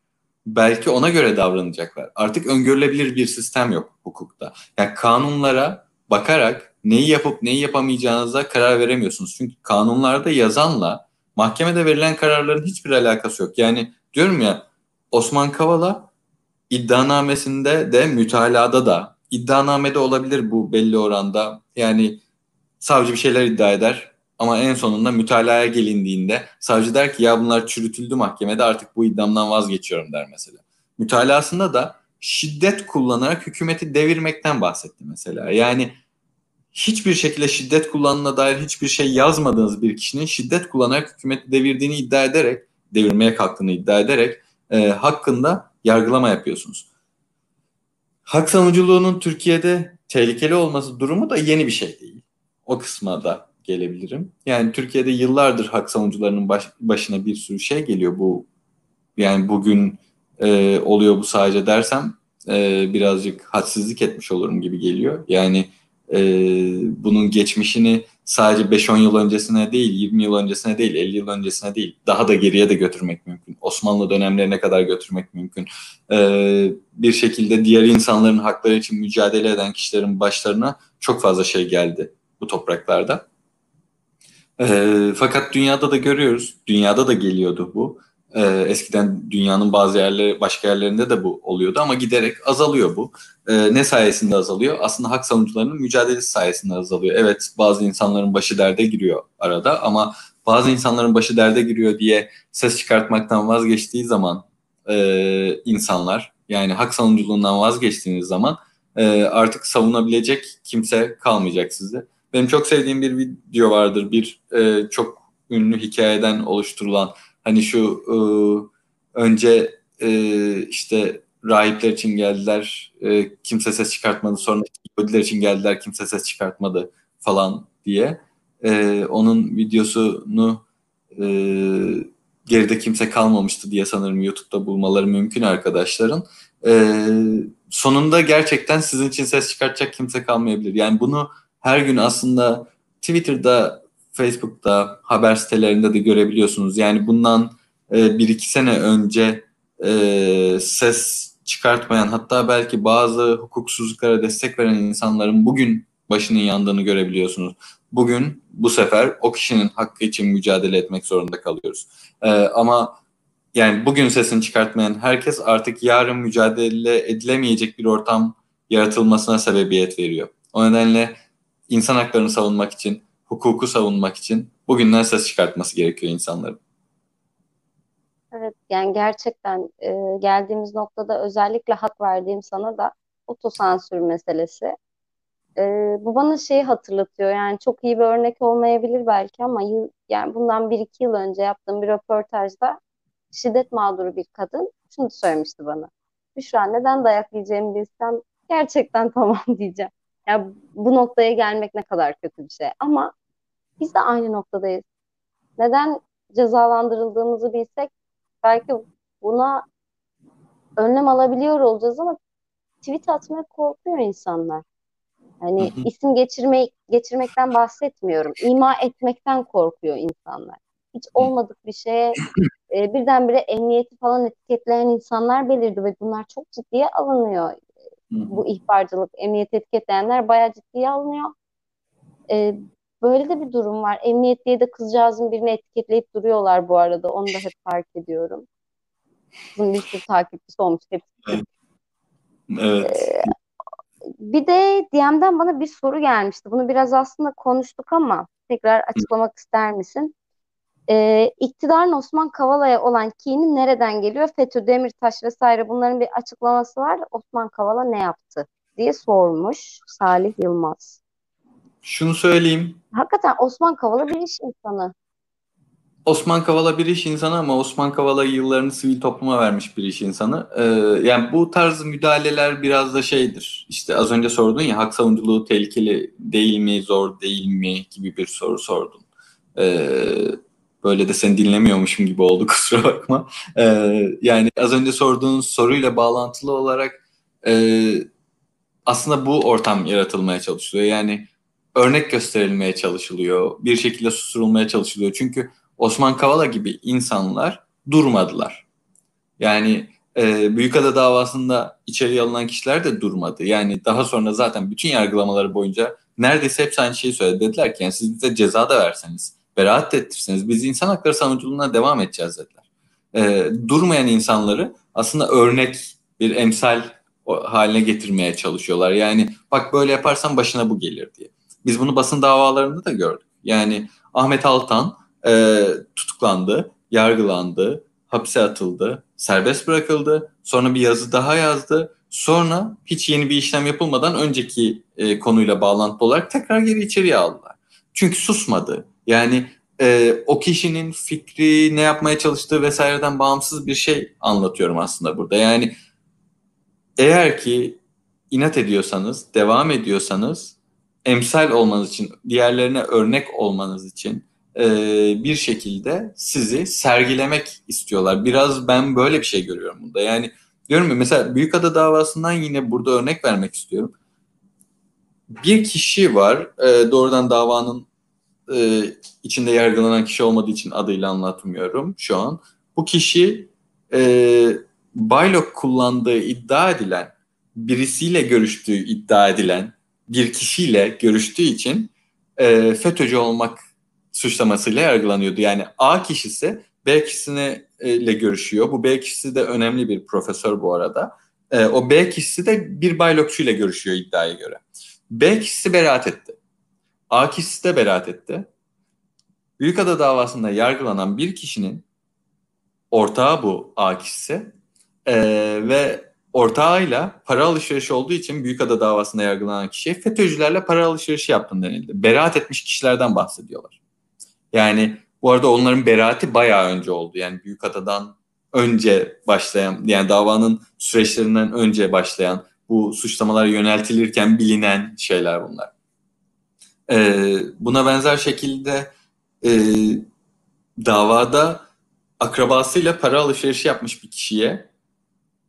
belki ona göre davranacaklar. Artık öngörülebilir bir sistem yok hukukta. Yani kanunlara bakarak neyi yapıp neyi yapamayacağınıza karar veremiyorsunuz. Çünkü kanunlarda yazanla mahkemede verilen kararların hiçbir alakası yok. Yani diyorum ya Osman Kavala iddianamesinde de mütalada da iddianamede olabilir bu belli oranda. Yani savcı bir şeyler iddia eder ama en sonunda mütalaya gelindiğinde savcı der ki ya bunlar çürütüldü mahkemede artık bu iddiamdan vazgeçiyorum der mesela. Mütalasında da şiddet kullanarak hükümeti devirmekten bahsetti mesela. Yani hiçbir şekilde şiddet kullanına dair hiçbir şey yazmadığınız bir kişinin şiddet kullanarak hükümeti devirdiğini iddia ederek, devirmeye kalktığını iddia ederek e, hakkında yargılama yapıyorsunuz. Hak savunuculuğunun Türkiye'de tehlikeli olması durumu da yeni bir şey değil. O kısma da gelebilirim. Yani Türkiye'de yıllardır hak savunucularının baş, başına bir sürü şey geliyor. Bu yani bugün e, oluyor bu sadece dersem e, birazcık hadsizlik etmiş olurum gibi geliyor. Yani e, bunun geçmişini sadece 5-10 yıl öncesine değil, 20 yıl öncesine değil, 50 yıl öncesine değil, daha da geriye de götürmek mümkün. Osmanlı dönemlerine kadar götürmek mümkün. Ee, bir şekilde diğer insanların hakları için mücadele eden kişilerin başlarına çok fazla şey geldi bu topraklarda. Ee, fakat dünyada da görüyoruz, dünyada da geliyordu bu. Ee, eskiden dünyanın bazı yerleri, başka yerlerinde de bu oluyordu ama giderek azalıyor bu. Ee, ne sayesinde azalıyor? Aslında hak savunucularının mücadelesi sayesinde azalıyor. Evet bazı insanların başı derde giriyor arada ama bazı insanların başı derde giriyor diye ses çıkartmaktan vazgeçtiği zaman e, insanlar yani hak savunuculuğundan vazgeçtiğiniz zaman e, artık savunabilecek kimse kalmayacak size. Benim çok sevdiğim bir video vardır. Bir e, çok ünlü hikayeden oluşturulan Hani şu e, önce e, işte rahipler için geldiler, e, kimse ses çıkartmadı. Sonra Yahudiler için geldiler, kimse ses çıkartmadı falan diye. E, onun videosunu e, geride kimse kalmamıştı diye sanırım YouTube'da bulmaları mümkün arkadaşların. E, sonunda gerçekten sizin için ses çıkartacak kimse kalmayabilir. Yani bunu her gün aslında Twitter'da Facebook'ta, haber sitelerinde de görebiliyorsunuz. Yani bundan e, bir iki sene önce e, ses çıkartmayan hatta belki bazı hukuksuzluklara destek veren insanların bugün başının yandığını görebiliyorsunuz. Bugün bu sefer o kişinin hakkı için mücadele etmek zorunda kalıyoruz. E, ama yani bugün sesini çıkartmayan herkes artık yarın mücadele edilemeyecek bir ortam yaratılmasına sebebiyet veriyor. O nedenle insan haklarını savunmak için hukuku savunmak için bugünden ses çıkartması gerekiyor insanların. Evet yani gerçekten e, geldiğimiz noktada özellikle hak verdiğim sana da otosansür meselesi. E, bu bana şeyi hatırlatıyor yani çok iyi bir örnek olmayabilir belki ama yıl, yani bundan bir iki yıl önce yaptığım bir röportajda şiddet mağduru bir kadın şunu söylemişti bana. Büşra neden dayak yiyeceğimi bilsem gerçekten (laughs) tamam diyeceğim. Yani bu noktaya gelmek ne kadar kötü bir şey. Ama biz de aynı noktadayız. Neden cezalandırıldığımızı bilsek belki buna önlem alabiliyor olacağız ama tweet atmaya korkuyor insanlar. Hani isim geçirmek geçirmekten bahsetmiyorum. İma etmekten korkuyor insanlar. Hiç olmadık bir şeye (clears throat) e, birdenbire emniyeti falan etiketleyen insanlar belirdi ve bunlar çok ciddiye alınıyor. Bu ihbarcılık, emniyet etiketleyenler bayağı ciddiye alınıyor. E, böyle de bir durum var. Emniyet diye de kızcağızın birini etiketleyip duruyorlar bu arada. Onu da hep fark ediyorum. Kızın bir sürü takipçisi olmuş hepsi. Evet. Ee, bir de DM'den bana bir soru gelmişti. Bunu biraz aslında konuştuk ama tekrar açıklamak ister misin? Ee, iktidarın Osman Kavala'ya olan kini nereden geliyor? FETÖ, Demirtaş vesaire bunların bir açıklaması var. Osman Kavala ne yaptı diye sormuş Salih Yılmaz. Şunu söyleyeyim. Hakikaten Osman Kavala bir iş insanı. Osman Kavala bir iş insanı ama Osman Kavala yıllarını sivil topluma vermiş bir iş insanı. Ee, yani bu tarz müdahaleler biraz da şeydir. İşte az önce sordun ya hak savunuculuğu tehlikeli değil mi, zor değil mi gibi bir soru sordun. Ee, böyle de seni dinlemiyormuşum gibi oldu (laughs) kusura bakma. Ee, yani az önce sorduğun soruyla bağlantılı olarak e, aslında bu ortam yaratılmaya çalışılıyor. Yani örnek gösterilmeye çalışılıyor. Bir şekilde susturulmaya çalışılıyor. Çünkü Osman Kavala gibi insanlar durmadılar. Yani e, Büyükada davasında içeri alınan kişiler de durmadı. Yani daha sonra zaten bütün yargılamaları boyunca neredeyse hepsi aynı şeyi söyledi. Dediler ki yani siz bize ceza da verseniz, beraat ettirseniz biz insan hakları savunuculuğuna devam edeceğiz dediler. E, durmayan insanları aslında örnek bir emsal haline getirmeye çalışıyorlar. Yani bak böyle yaparsan başına bu gelir diye. Biz bunu basın davalarında da gördük. Yani Ahmet Altan e, tutuklandı, yargılandı, hapse atıldı, serbest bırakıldı. Sonra bir yazı daha yazdı. Sonra hiç yeni bir işlem yapılmadan önceki e, konuyla bağlantılı olarak tekrar geri içeriye aldılar. Çünkü susmadı. Yani e, o kişinin fikri, ne yapmaya çalıştığı vesaireden bağımsız bir şey anlatıyorum aslında burada. Yani eğer ki inat ediyorsanız, devam ediyorsanız emsal olmanız için, diğerlerine örnek olmanız için e, bir şekilde sizi sergilemek istiyorlar. Biraz ben böyle bir şey görüyorum burada. Yani diyorum ya mesela Büyükada davasından yine burada örnek vermek istiyorum. Bir kişi var, e, doğrudan davanın e, içinde yargılanan kişi olmadığı için adıyla anlatmıyorum şu an. Bu kişi e, Baylok kullandığı iddia edilen, birisiyle görüştüğü iddia edilen bir kişiyle görüştüğü için e, FETÖ'cü olmak suçlamasıyla yargılanıyordu. Yani A kişisi B kişisiyle görüşüyor. Bu B kişisi de önemli bir profesör bu arada. E, o B kişisi de bir baylokçu ile görüşüyor iddiaya göre. B kişisi beraat etti. A kişisi de beraat etti. Büyükada davasında yargılanan bir kişinin ortağı bu A kişisi e, ve ortağıyla para alışverişi olduğu için Büyükada davasında yargılanan kişiye FETÖ'cülerle para alışverişi yaptın denildi. Beraat etmiş kişilerden bahsediyorlar. Yani bu arada onların beraati bayağı önce oldu. Yani Büyükada'dan önce başlayan yani davanın süreçlerinden önce başlayan bu suçlamalar yöneltilirken bilinen şeyler bunlar. Ee, buna benzer şekilde e, davada akrabasıyla para alışverişi yapmış bir kişiye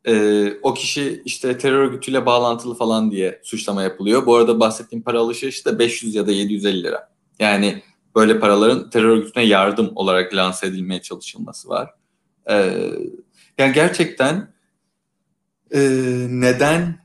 e, o kişi işte terör örgütüyle bağlantılı falan diye suçlama yapılıyor. Bu arada bahsettiğim para alışverişi de 500 ya da 750 lira. Yani böyle paraların terör örgütüne yardım olarak lanse edilmeye çalışılması var. E, yani gerçekten e, neden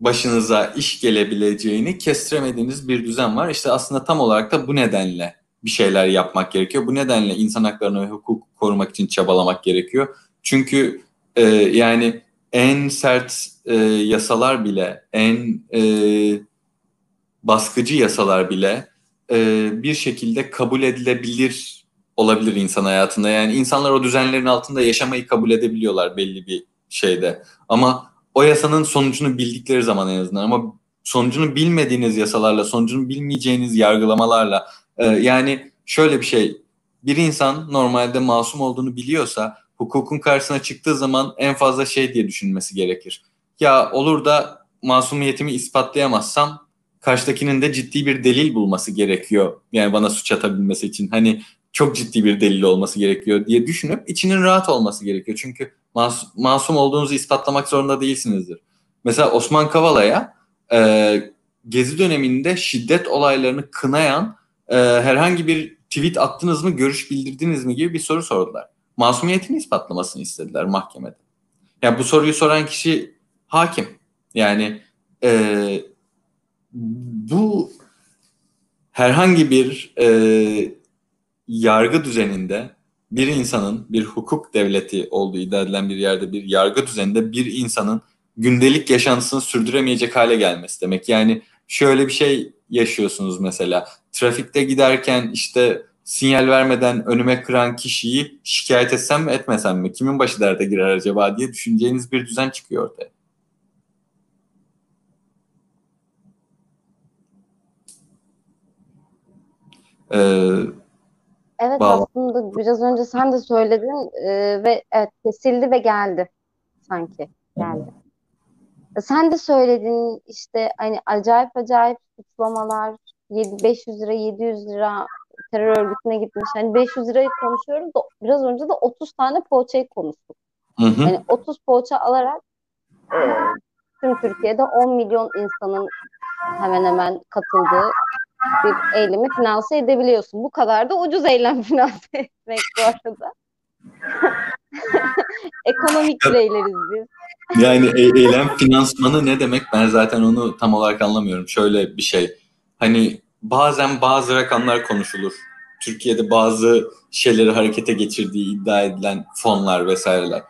başınıza iş gelebileceğini kestiremediğiniz bir düzen var. İşte aslında tam olarak da bu nedenle bir şeyler yapmak gerekiyor. Bu nedenle insan haklarını ve hukuk korumak için çabalamak gerekiyor. Çünkü e, yani en sert e, yasalar bile, en e, baskıcı yasalar bile e, bir şekilde kabul edilebilir olabilir insan hayatında. Yani insanlar o düzenlerin altında yaşamayı kabul edebiliyorlar belli bir şeyde. Ama o yasanın sonucunu bildikleri zaman en azından ama sonucunu bilmediğiniz yasalarla, sonucunu bilmeyeceğiniz yargılamalarla e, yani şöyle bir şey bir insan normalde masum olduğunu biliyorsa hukukun karşısına çıktığı zaman en fazla şey diye düşünmesi gerekir. Ya olur da masumiyetimi ispatlayamazsam karşıdakinin de ciddi bir delil bulması gerekiyor. Yani bana suç atabilmesi için. Hani çok ciddi bir delil olması gerekiyor diye düşünüp içinin rahat olması gerekiyor. Çünkü mas masum olduğunuzu ispatlamak zorunda değilsinizdir. Mesela Osman Kavala'ya e, Gezi döneminde şiddet olaylarını kınayan e, herhangi bir tweet attınız mı, görüş bildirdiniz mi gibi bir soru sordular. Masumiyetini ispatlamasını istediler mahkemede. Yani bu soruyu soran kişi hakim. Yani e, bu herhangi bir e, yargı düzeninde bir insanın bir hukuk devleti olduğu iddia edilen bir yerde bir yargı düzeninde bir insanın gündelik yaşantısını sürdüremeyecek hale gelmesi demek. Yani şöyle bir şey yaşıyorsunuz mesela. Trafikte giderken işte sinyal vermeden önüme kıran kişiyi şikayet etsem mi etmesem mi? Kimin başı derde girer acaba diye düşüneceğiniz bir düzen çıkıyor ortaya. Ee, evet bağlı. aslında biraz önce sen de söyledin e, ve evet kesildi ve geldi sanki geldi. Sen de söyledin işte hani acayip acayip suçlamalar 7, 500 lira 700 lira terör örgütüne gitmiş. Hani 500 lirayı konuşuyoruz da biraz önce de 30 tane poğaçayı konuştuk. Hı hı. Yani 30 poğaça alarak e, tüm Türkiye'de 10 milyon insanın hemen hemen katıldığı bir eylemi finanse edebiliyorsun. Bu kadar da ucuz eylem (laughs) finanse etmek bu arada. (laughs) Ekonomik bireyleriz biz. Yani e- eylem finansmanı ne demek? Ben zaten onu tam olarak anlamıyorum. Şöyle bir şey. Hani bazen bazı rakamlar konuşulur. Türkiye'de bazı şeyleri harekete geçirdiği iddia edilen fonlar vesaireler.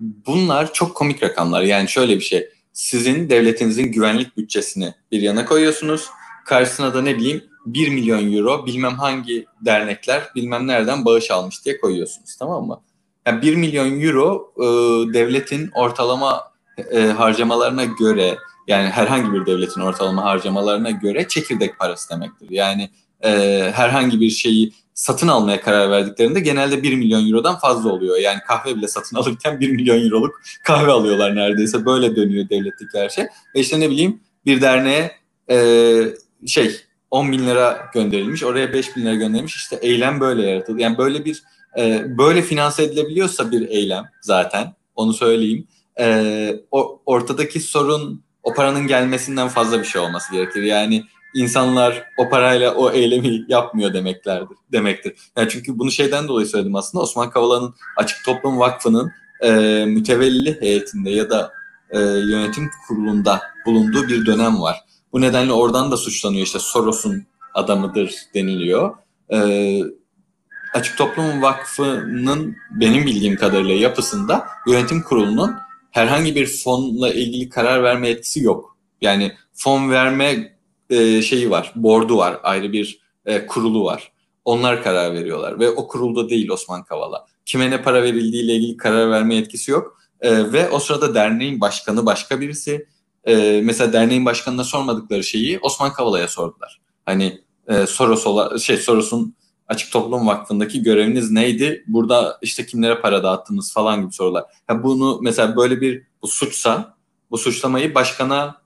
Bunlar çok komik rakamlar. Yani şöyle bir şey. Sizin devletinizin güvenlik bütçesini bir yana koyuyorsunuz. Karşısına da ne bileyim 1 milyon euro bilmem hangi dernekler bilmem nereden bağış almış diye koyuyorsunuz tamam mı? Yani 1 milyon euro e, devletin ortalama e, harcamalarına göre yani herhangi bir devletin ortalama harcamalarına göre çekirdek parası demektir. Yani e, herhangi bir şeyi satın almaya karar verdiklerinde genelde 1 milyon eurodan fazla oluyor. Yani kahve bile satın (laughs) alırken 1 milyon euroluk kahve alıyorlar neredeyse. Böyle dönüyor devletteki her şey. Ve işte ne bileyim bir derneğe e, şey 10 bin lira gönderilmiş. Oraya 5 bin lira gönderilmiş. İşte eylem böyle yaratıldı. Yani böyle bir e, böyle finanse edilebiliyorsa bir eylem zaten onu söyleyeyim. E, o, ortadaki sorun o paranın gelmesinden fazla bir şey olması gerekir. Yani insanlar o parayla o eylemi yapmıyor demeklerdir demektir. Yani çünkü bunu şeyden dolayı söyledim aslında. Osman Kavala'nın Açık Toplum Vakfı'nın e, mütevelli heyetinde ya da e, yönetim kurulunda bulunduğu bir dönem var. Bu nedenle oradan da suçlanıyor. İşte Soros'un adamıdır deniliyor. E, Açık Toplum Vakfı'nın benim bildiğim kadarıyla yapısında yönetim kurulunun herhangi bir fonla ilgili karar verme etkisi yok. Yani fon verme e, şeyi var, bordu var, ayrı bir e, kurulu var. Onlar karar veriyorlar ve o kurulda değil Osman Kavala. Kime ne para verildiği ile ilgili karar verme etkisi yok. E, ve o sırada derneğin başkanı başka birisi. E, mesela derneğin başkanına sormadıkları şeyi Osman Kavala'ya sordular. Hani e, Soros şey Soros'un Açık Toplum Vakfı'ndaki göreviniz neydi? Burada işte kimlere para dağıttınız falan gibi sorular. Ha bunu mesela böyle bir bu suçsa bu suçlamayı başkana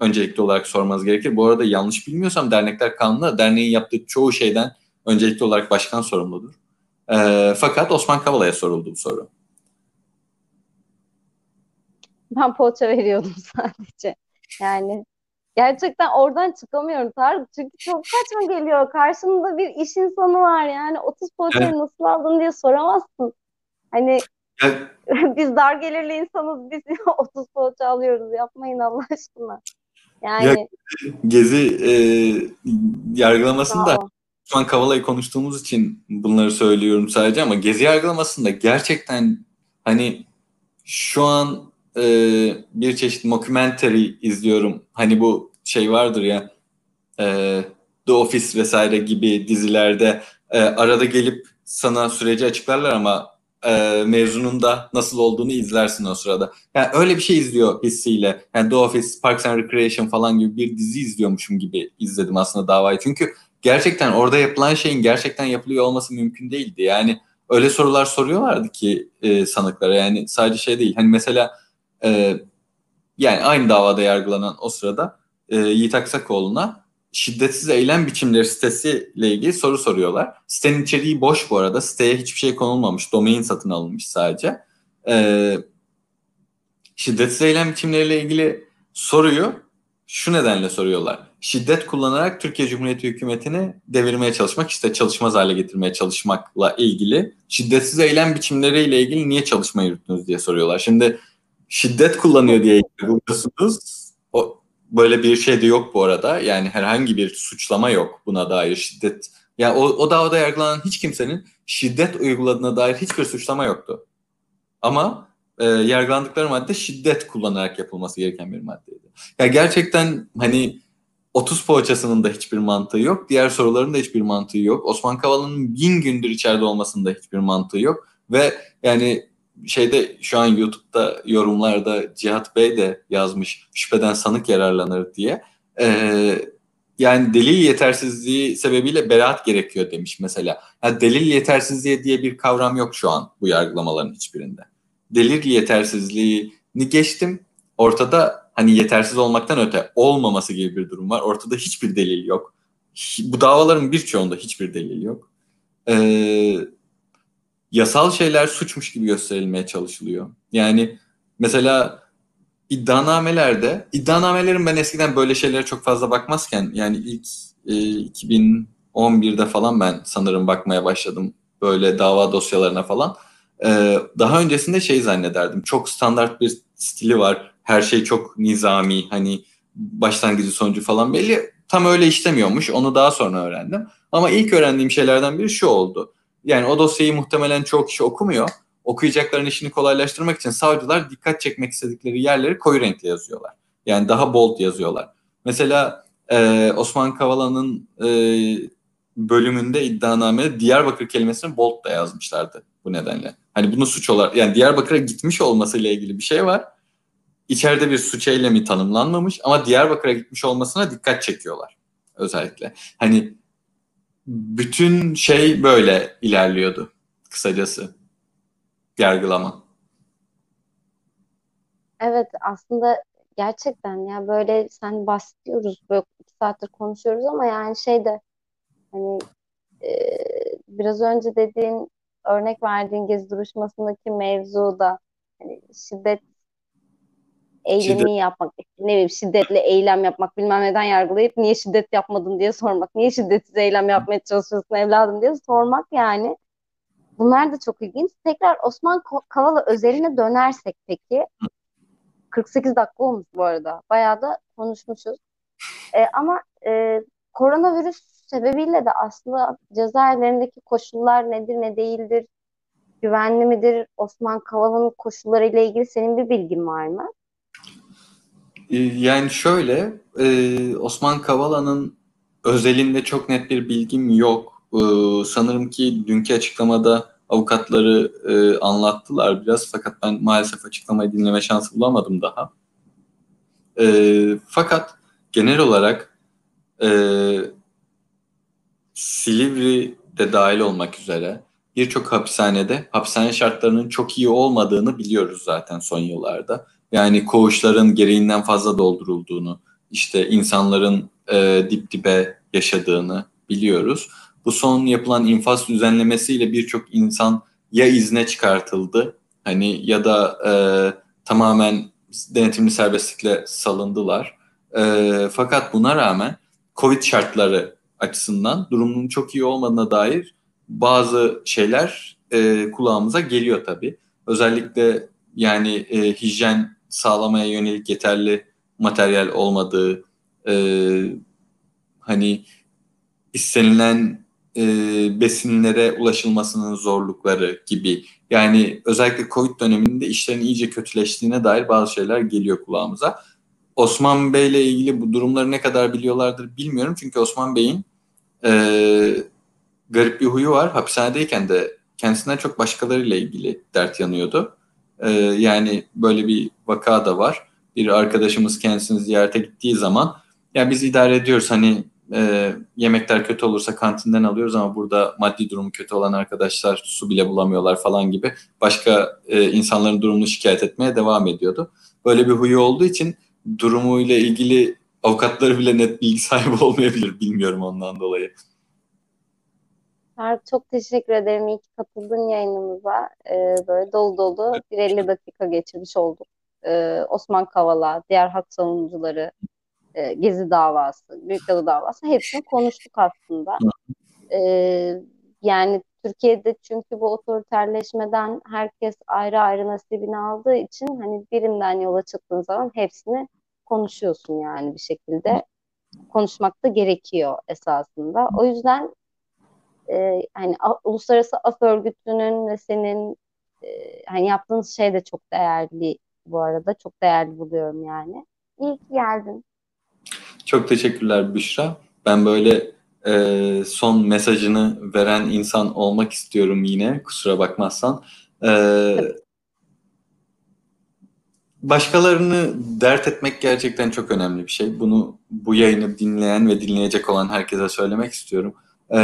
öncelikli olarak sormanız gerekir. Bu arada yanlış bilmiyorsam dernekler kanunu derneğin yaptığı çoğu şeyden öncelikli olarak başkan sorumludur. E, fakat Osman Kavala'ya soruldu bu soru. Ben poğaça veriyordum (laughs) sadece. Yani gerçekten oradan çıkamıyorum Tarık. Çünkü çok saçma geliyor. Karşımda bir iş insanı var yani 30 poğaçayı evet. nasıl aldın diye soramazsın. Hani evet. (laughs) biz dar gelirli insanız biz (laughs) 30 poğaça alıyoruz yapmayın Allah aşkına. Yani ya, Gezi e, yargılamasında şu an Kavala'yı konuştuğumuz için bunları söylüyorum sadece ama Gezi yargılamasında gerçekten hani şu an e, bir çeşit mockumentary izliyorum. Hani bu şey vardır ya e, The Office vesaire gibi dizilerde e, arada gelip sana süreci açıklarlar ama e, mezunun da nasıl olduğunu izlersin o sırada. Yani öyle bir şey izliyor hissiyle. Yani The Office, Parks and Recreation falan gibi bir dizi izliyormuşum gibi izledim aslında davayı. Çünkü gerçekten orada yapılan şeyin gerçekten yapılıyor olması mümkün değildi. Yani öyle sorular soruyorlardı ki e, sanıklara. Yani sadece şey değil. Hani mesela e, yani aynı davada yargılanan o sırada e, Yiğit Aksakoğlu'na şiddetsiz eylem biçimleri sitesiyle ilgili soru soruyorlar. Sitenin içeriği boş bu arada. Siteye hiçbir şey konulmamış. Domain satın alınmış sadece. Ee, şiddetsiz eylem biçimleriyle ilgili soruyu şu nedenle soruyorlar. Şiddet kullanarak Türkiye Cumhuriyeti hükümetini devirmeye çalışmak, işte çalışmaz hale getirmeye çalışmakla ilgili şiddetsiz eylem biçimleriyle ilgili niye çalışma yürüttünüz diye soruyorlar. Şimdi şiddet kullanıyor diye buluyorsunuz. O, böyle bir şey de yok bu arada. Yani herhangi bir suçlama yok buna dair şiddet. Yani o, o davada yargılanan hiç kimsenin şiddet uyguladığına dair hiçbir suçlama yoktu. Ama e, yargılandıkları madde şiddet kullanarak yapılması gereken bir maddeydi. Ya yani gerçekten hani 30 poğaçasının da hiçbir mantığı yok. Diğer soruların da hiçbir mantığı yok. Osman Kavala'nın bin gündür içeride olmasının da hiçbir mantığı yok. Ve yani şeyde şu an YouTube'da yorumlarda Cihat Bey de yazmış şüpheden sanık yararlanır diye. Ee, yani delil yetersizliği sebebiyle beraat gerekiyor demiş mesela. Yani delil yetersizliği diye bir kavram yok şu an bu yargılamaların hiçbirinde. Delil yetersizliğini geçtim. Ortada hani yetersiz olmaktan öte olmaması gibi bir durum var. Ortada hiçbir delil yok. Bu davaların birçoğunda hiçbir delil yok. Ee, yasal şeyler suçmuş gibi gösterilmeye çalışılıyor. Yani mesela iddianamelerde, iddianamelerin ben eskiden böyle şeylere çok fazla bakmazken yani ilk e, 2011'de falan ben sanırım bakmaya başladım böyle dava dosyalarına falan. E, daha öncesinde şey zannederdim. Çok standart bir stili var. Her şey çok nizami hani başlangıcı sonucu falan belli. Tam öyle işlemiyormuş. Onu daha sonra öğrendim. Ama ilk öğrendiğim şeylerden biri şu oldu yani o dosyayı muhtemelen çok kişi okumuyor. Okuyacakların işini kolaylaştırmak için savcılar dikkat çekmek istedikleri yerleri koyu renkle yazıyorlar. Yani daha bold yazıyorlar. Mesela e, Osman Kavala'nın e, bölümünde iddianamede Diyarbakır kelimesini bold da yazmışlardı bu nedenle. Hani bunu suç olarak yani Diyarbakır'a gitmiş olmasıyla ilgili bir şey var. İçeride bir suç eylemi tanımlanmamış ama Diyarbakır'a gitmiş olmasına dikkat çekiyorlar özellikle. Hani bütün şey böyle ilerliyordu kısacası yargılama. Evet aslında gerçekten ya böyle sen bahsediyoruz böyle iki saattir konuşuyoruz ama yani şey de hani e, biraz önce dediğin örnek verdiğin gezi duruşmasındaki mevzu da hani şiddet eylemi şiddet. yapmak, ne bileyim şiddetle eylem yapmak, bilmem neden yargılayıp niye şiddet yapmadın diye sormak, niye şiddetsiz eylem yapmaya çalışıyorsun evladım diye sormak yani. Bunlar da çok ilginç. Tekrar Osman Kavala özeline dönersek peki, 48 dakika olmuş bu arada. Bayağı da konuşmuşuz. E, ama e, koronavirüs sebebiyle de aslında cezaevlerindeki koşullar nedir ne değildir, güvenli midir, Osman Kavala'nın koşullarıyla ilgili senin bir bilgin var mı? Ee, yani şöyle, e, Osman Kavala'nın özelinde çok net bir bilgim yok. E, sanırım ki dünkü açıklamada avukatları e, anlattılar biraz fakat ben maalesef açıklamayı dinleme şansı bulamadım daha. E, fakat genel olarak e, Silivri de dahil olmak üzere birçok hapishanede hapishane şartlarının çok iyi olmadığını biliyoruz zaten son yıllarda yani koğuşların gereğinden fazla doldurulduğunu, işte insanların e, dip dibe yaşadığını biliyoruz. Bu son yapılan infaz düzenlemesiyle birçok insan ya izne çıkartıldı hani ya da e, tamamen denetimli serbestlikle salındılar. E, fakat buna rağmen Covid şartları açısından durumunun çok iyi olmadığına dair bazı şeyler e, kulağımıza geliyor tabii. Özellikle yani e, hijyen sağlamaya yönelik yeterli materyal olmadığı, e, hani istenilen e, besinlere ulaşılmasının zorlukları gibi. Yani özellikle Covid döneminde işlerin iyice kötüleştiğine dair bazı şeyler geliyor kulağımıza. Osman Bey ile ilgili bu durumları ne kadar biliyorlardır bilmiyorum. Çünkü Osman Bey'in e, garip bir huyu var. Hapishanedeyken de kendisinden çok başkalarıyla ilgili dert yanıyordu. E, yani böyle bir vaka da var. Bir arkadaşımız kendisini ziyarete gittiği zaman ya biz idare ediyoruz hani e, yemekler kötü olursa kantinden alıyoruz ama burada maddi durumu kötü olan arkadaşlar su bile bulamıyorlar falan gibi başka e, insanların durumunu şikayet etmeye devam ediyordu. Böyle bir huyu olduğu için durumuyla ilgili avukatları bile net bilgi sahibi (laughs) olmayabilir bilmiyorum ondan dolayı. Tarık çok teşekkür ederim. İyi ki katıldın yayınımıza. Ee, böyle dolu dolu bir 50 dakika geçirmiş olduk. Ee, Osman Kavala, diğer hak savunucuları, e, Gezi davası, Büyükdalı davası hepsini konuştuk aslında. Ee, yani Türkiye'de çünkü bu otoriterleşmeden herkes ayrı ayrı nasibini aldığı için hani birinden yola çıktığın zaman hepsini konuşuyorsun yani bir şekilde. Konuşmak da gerekiyor esasında. O yüzden e, hani Uluslararası Af Örgütü'nün ve senin e, hani yaptığınız şey de çok değerli bu arada. Çok değerli buluyorum yani. İyi ki geldin. Çok teşekkürler Büşra. Ben böyle e, son mesajını veren insan olmak istiyorum yine kusura bakmazsan. E, başkalarını dert etmek gerçekten çok önemli bir şey. Bunu bu yayını dinleyen ve dinleyecek olan herkese söylemek istiyorum. E,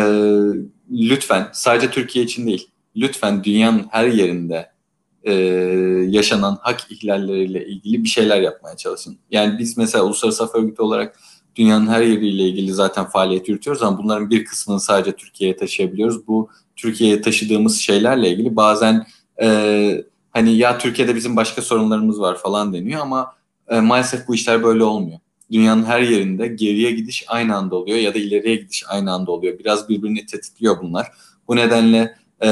lütfen sadece Türkiye için değil, lütfen dünyanın her yerinde e, yaşanan hak ihlalleriyle ilgili bir şeyler yapmaya çalışın. Yani biz mesela Uluslararası Af Örgütü olarak dünyanın her yeriyle ilgili zaten faaliyet yürütüyoruz ama bunların bir kısmını sadece Türkiye'ye taşıyabiliyoruz. Bu Türkiye'ye taşıdığımız şeylerle ilgili bazen e, hani ya Türkiye'de bizim başka sorunlarımız var falan deniyor ama e, maalesef bu işler böyle olmuyor. Dünyanın her yerinde geriye gidiş aynı anda oluyor ya da ileriye gidiş aynı anda oluyor. Biraz birbirini tetikliyor bunlar. Bu nedenle e,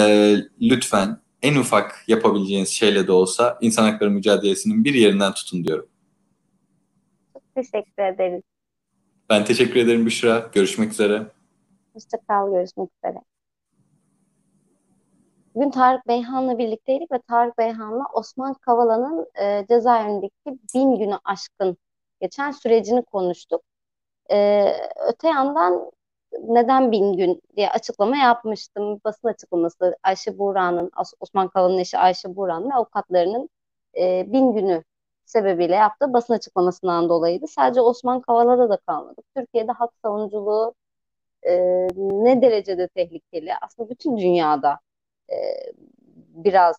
lütfen en ufak yapabileceğiniz şeyle de olsa insan hakları mücadelesinin bir yerinden tutun diyorum. Çok teşekkür ederiz. Ben teşekkür ederim Büşra. Görüşmek üzere. Hoşçakal, görüşmek üzere. Bugün Tarık Beyhan'la birlikteydik ve Tarık Beyhan'la Osman Kavala'nın e, cezaevindeki bin günü aşkın geçen sürecini konuştuk. E, öte yandan neden bin gün diye açıklama yapmıştım. Basın açıklaması Ayşe Buğra'nın, Osman Kavala'nın eşi Ayşe Buğra'nın ve avukatlarının e, bin günü sebebiyle yaptığı basın açıklamasından dolayıydı. Sadece Osman Kavala'da da kalmadık. Türkiye'de hak savunuculuğu e, ne derecede tehlikeli? Aslında bütün dünyada e, biraz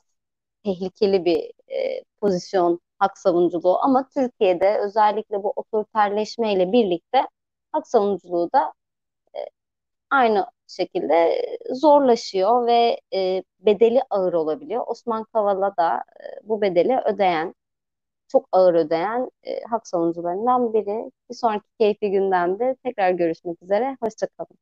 tehlikeli bir e, pozisyon hak savunuculuğu ama Türkiye'de özellikle bu otoriterleşmeyle birlikte hak savunuculuğu da e, aynı şekilde zorlaşıyor ve e, bedeli ağır olabiliyor. Osman Kavala da e, bu bedeli ödeyen çok ağır ödeyen e, hak savunucularından biri. Bir sonraki keyifli gündemde tekrar görüşmek üzere. Hoşçakalın.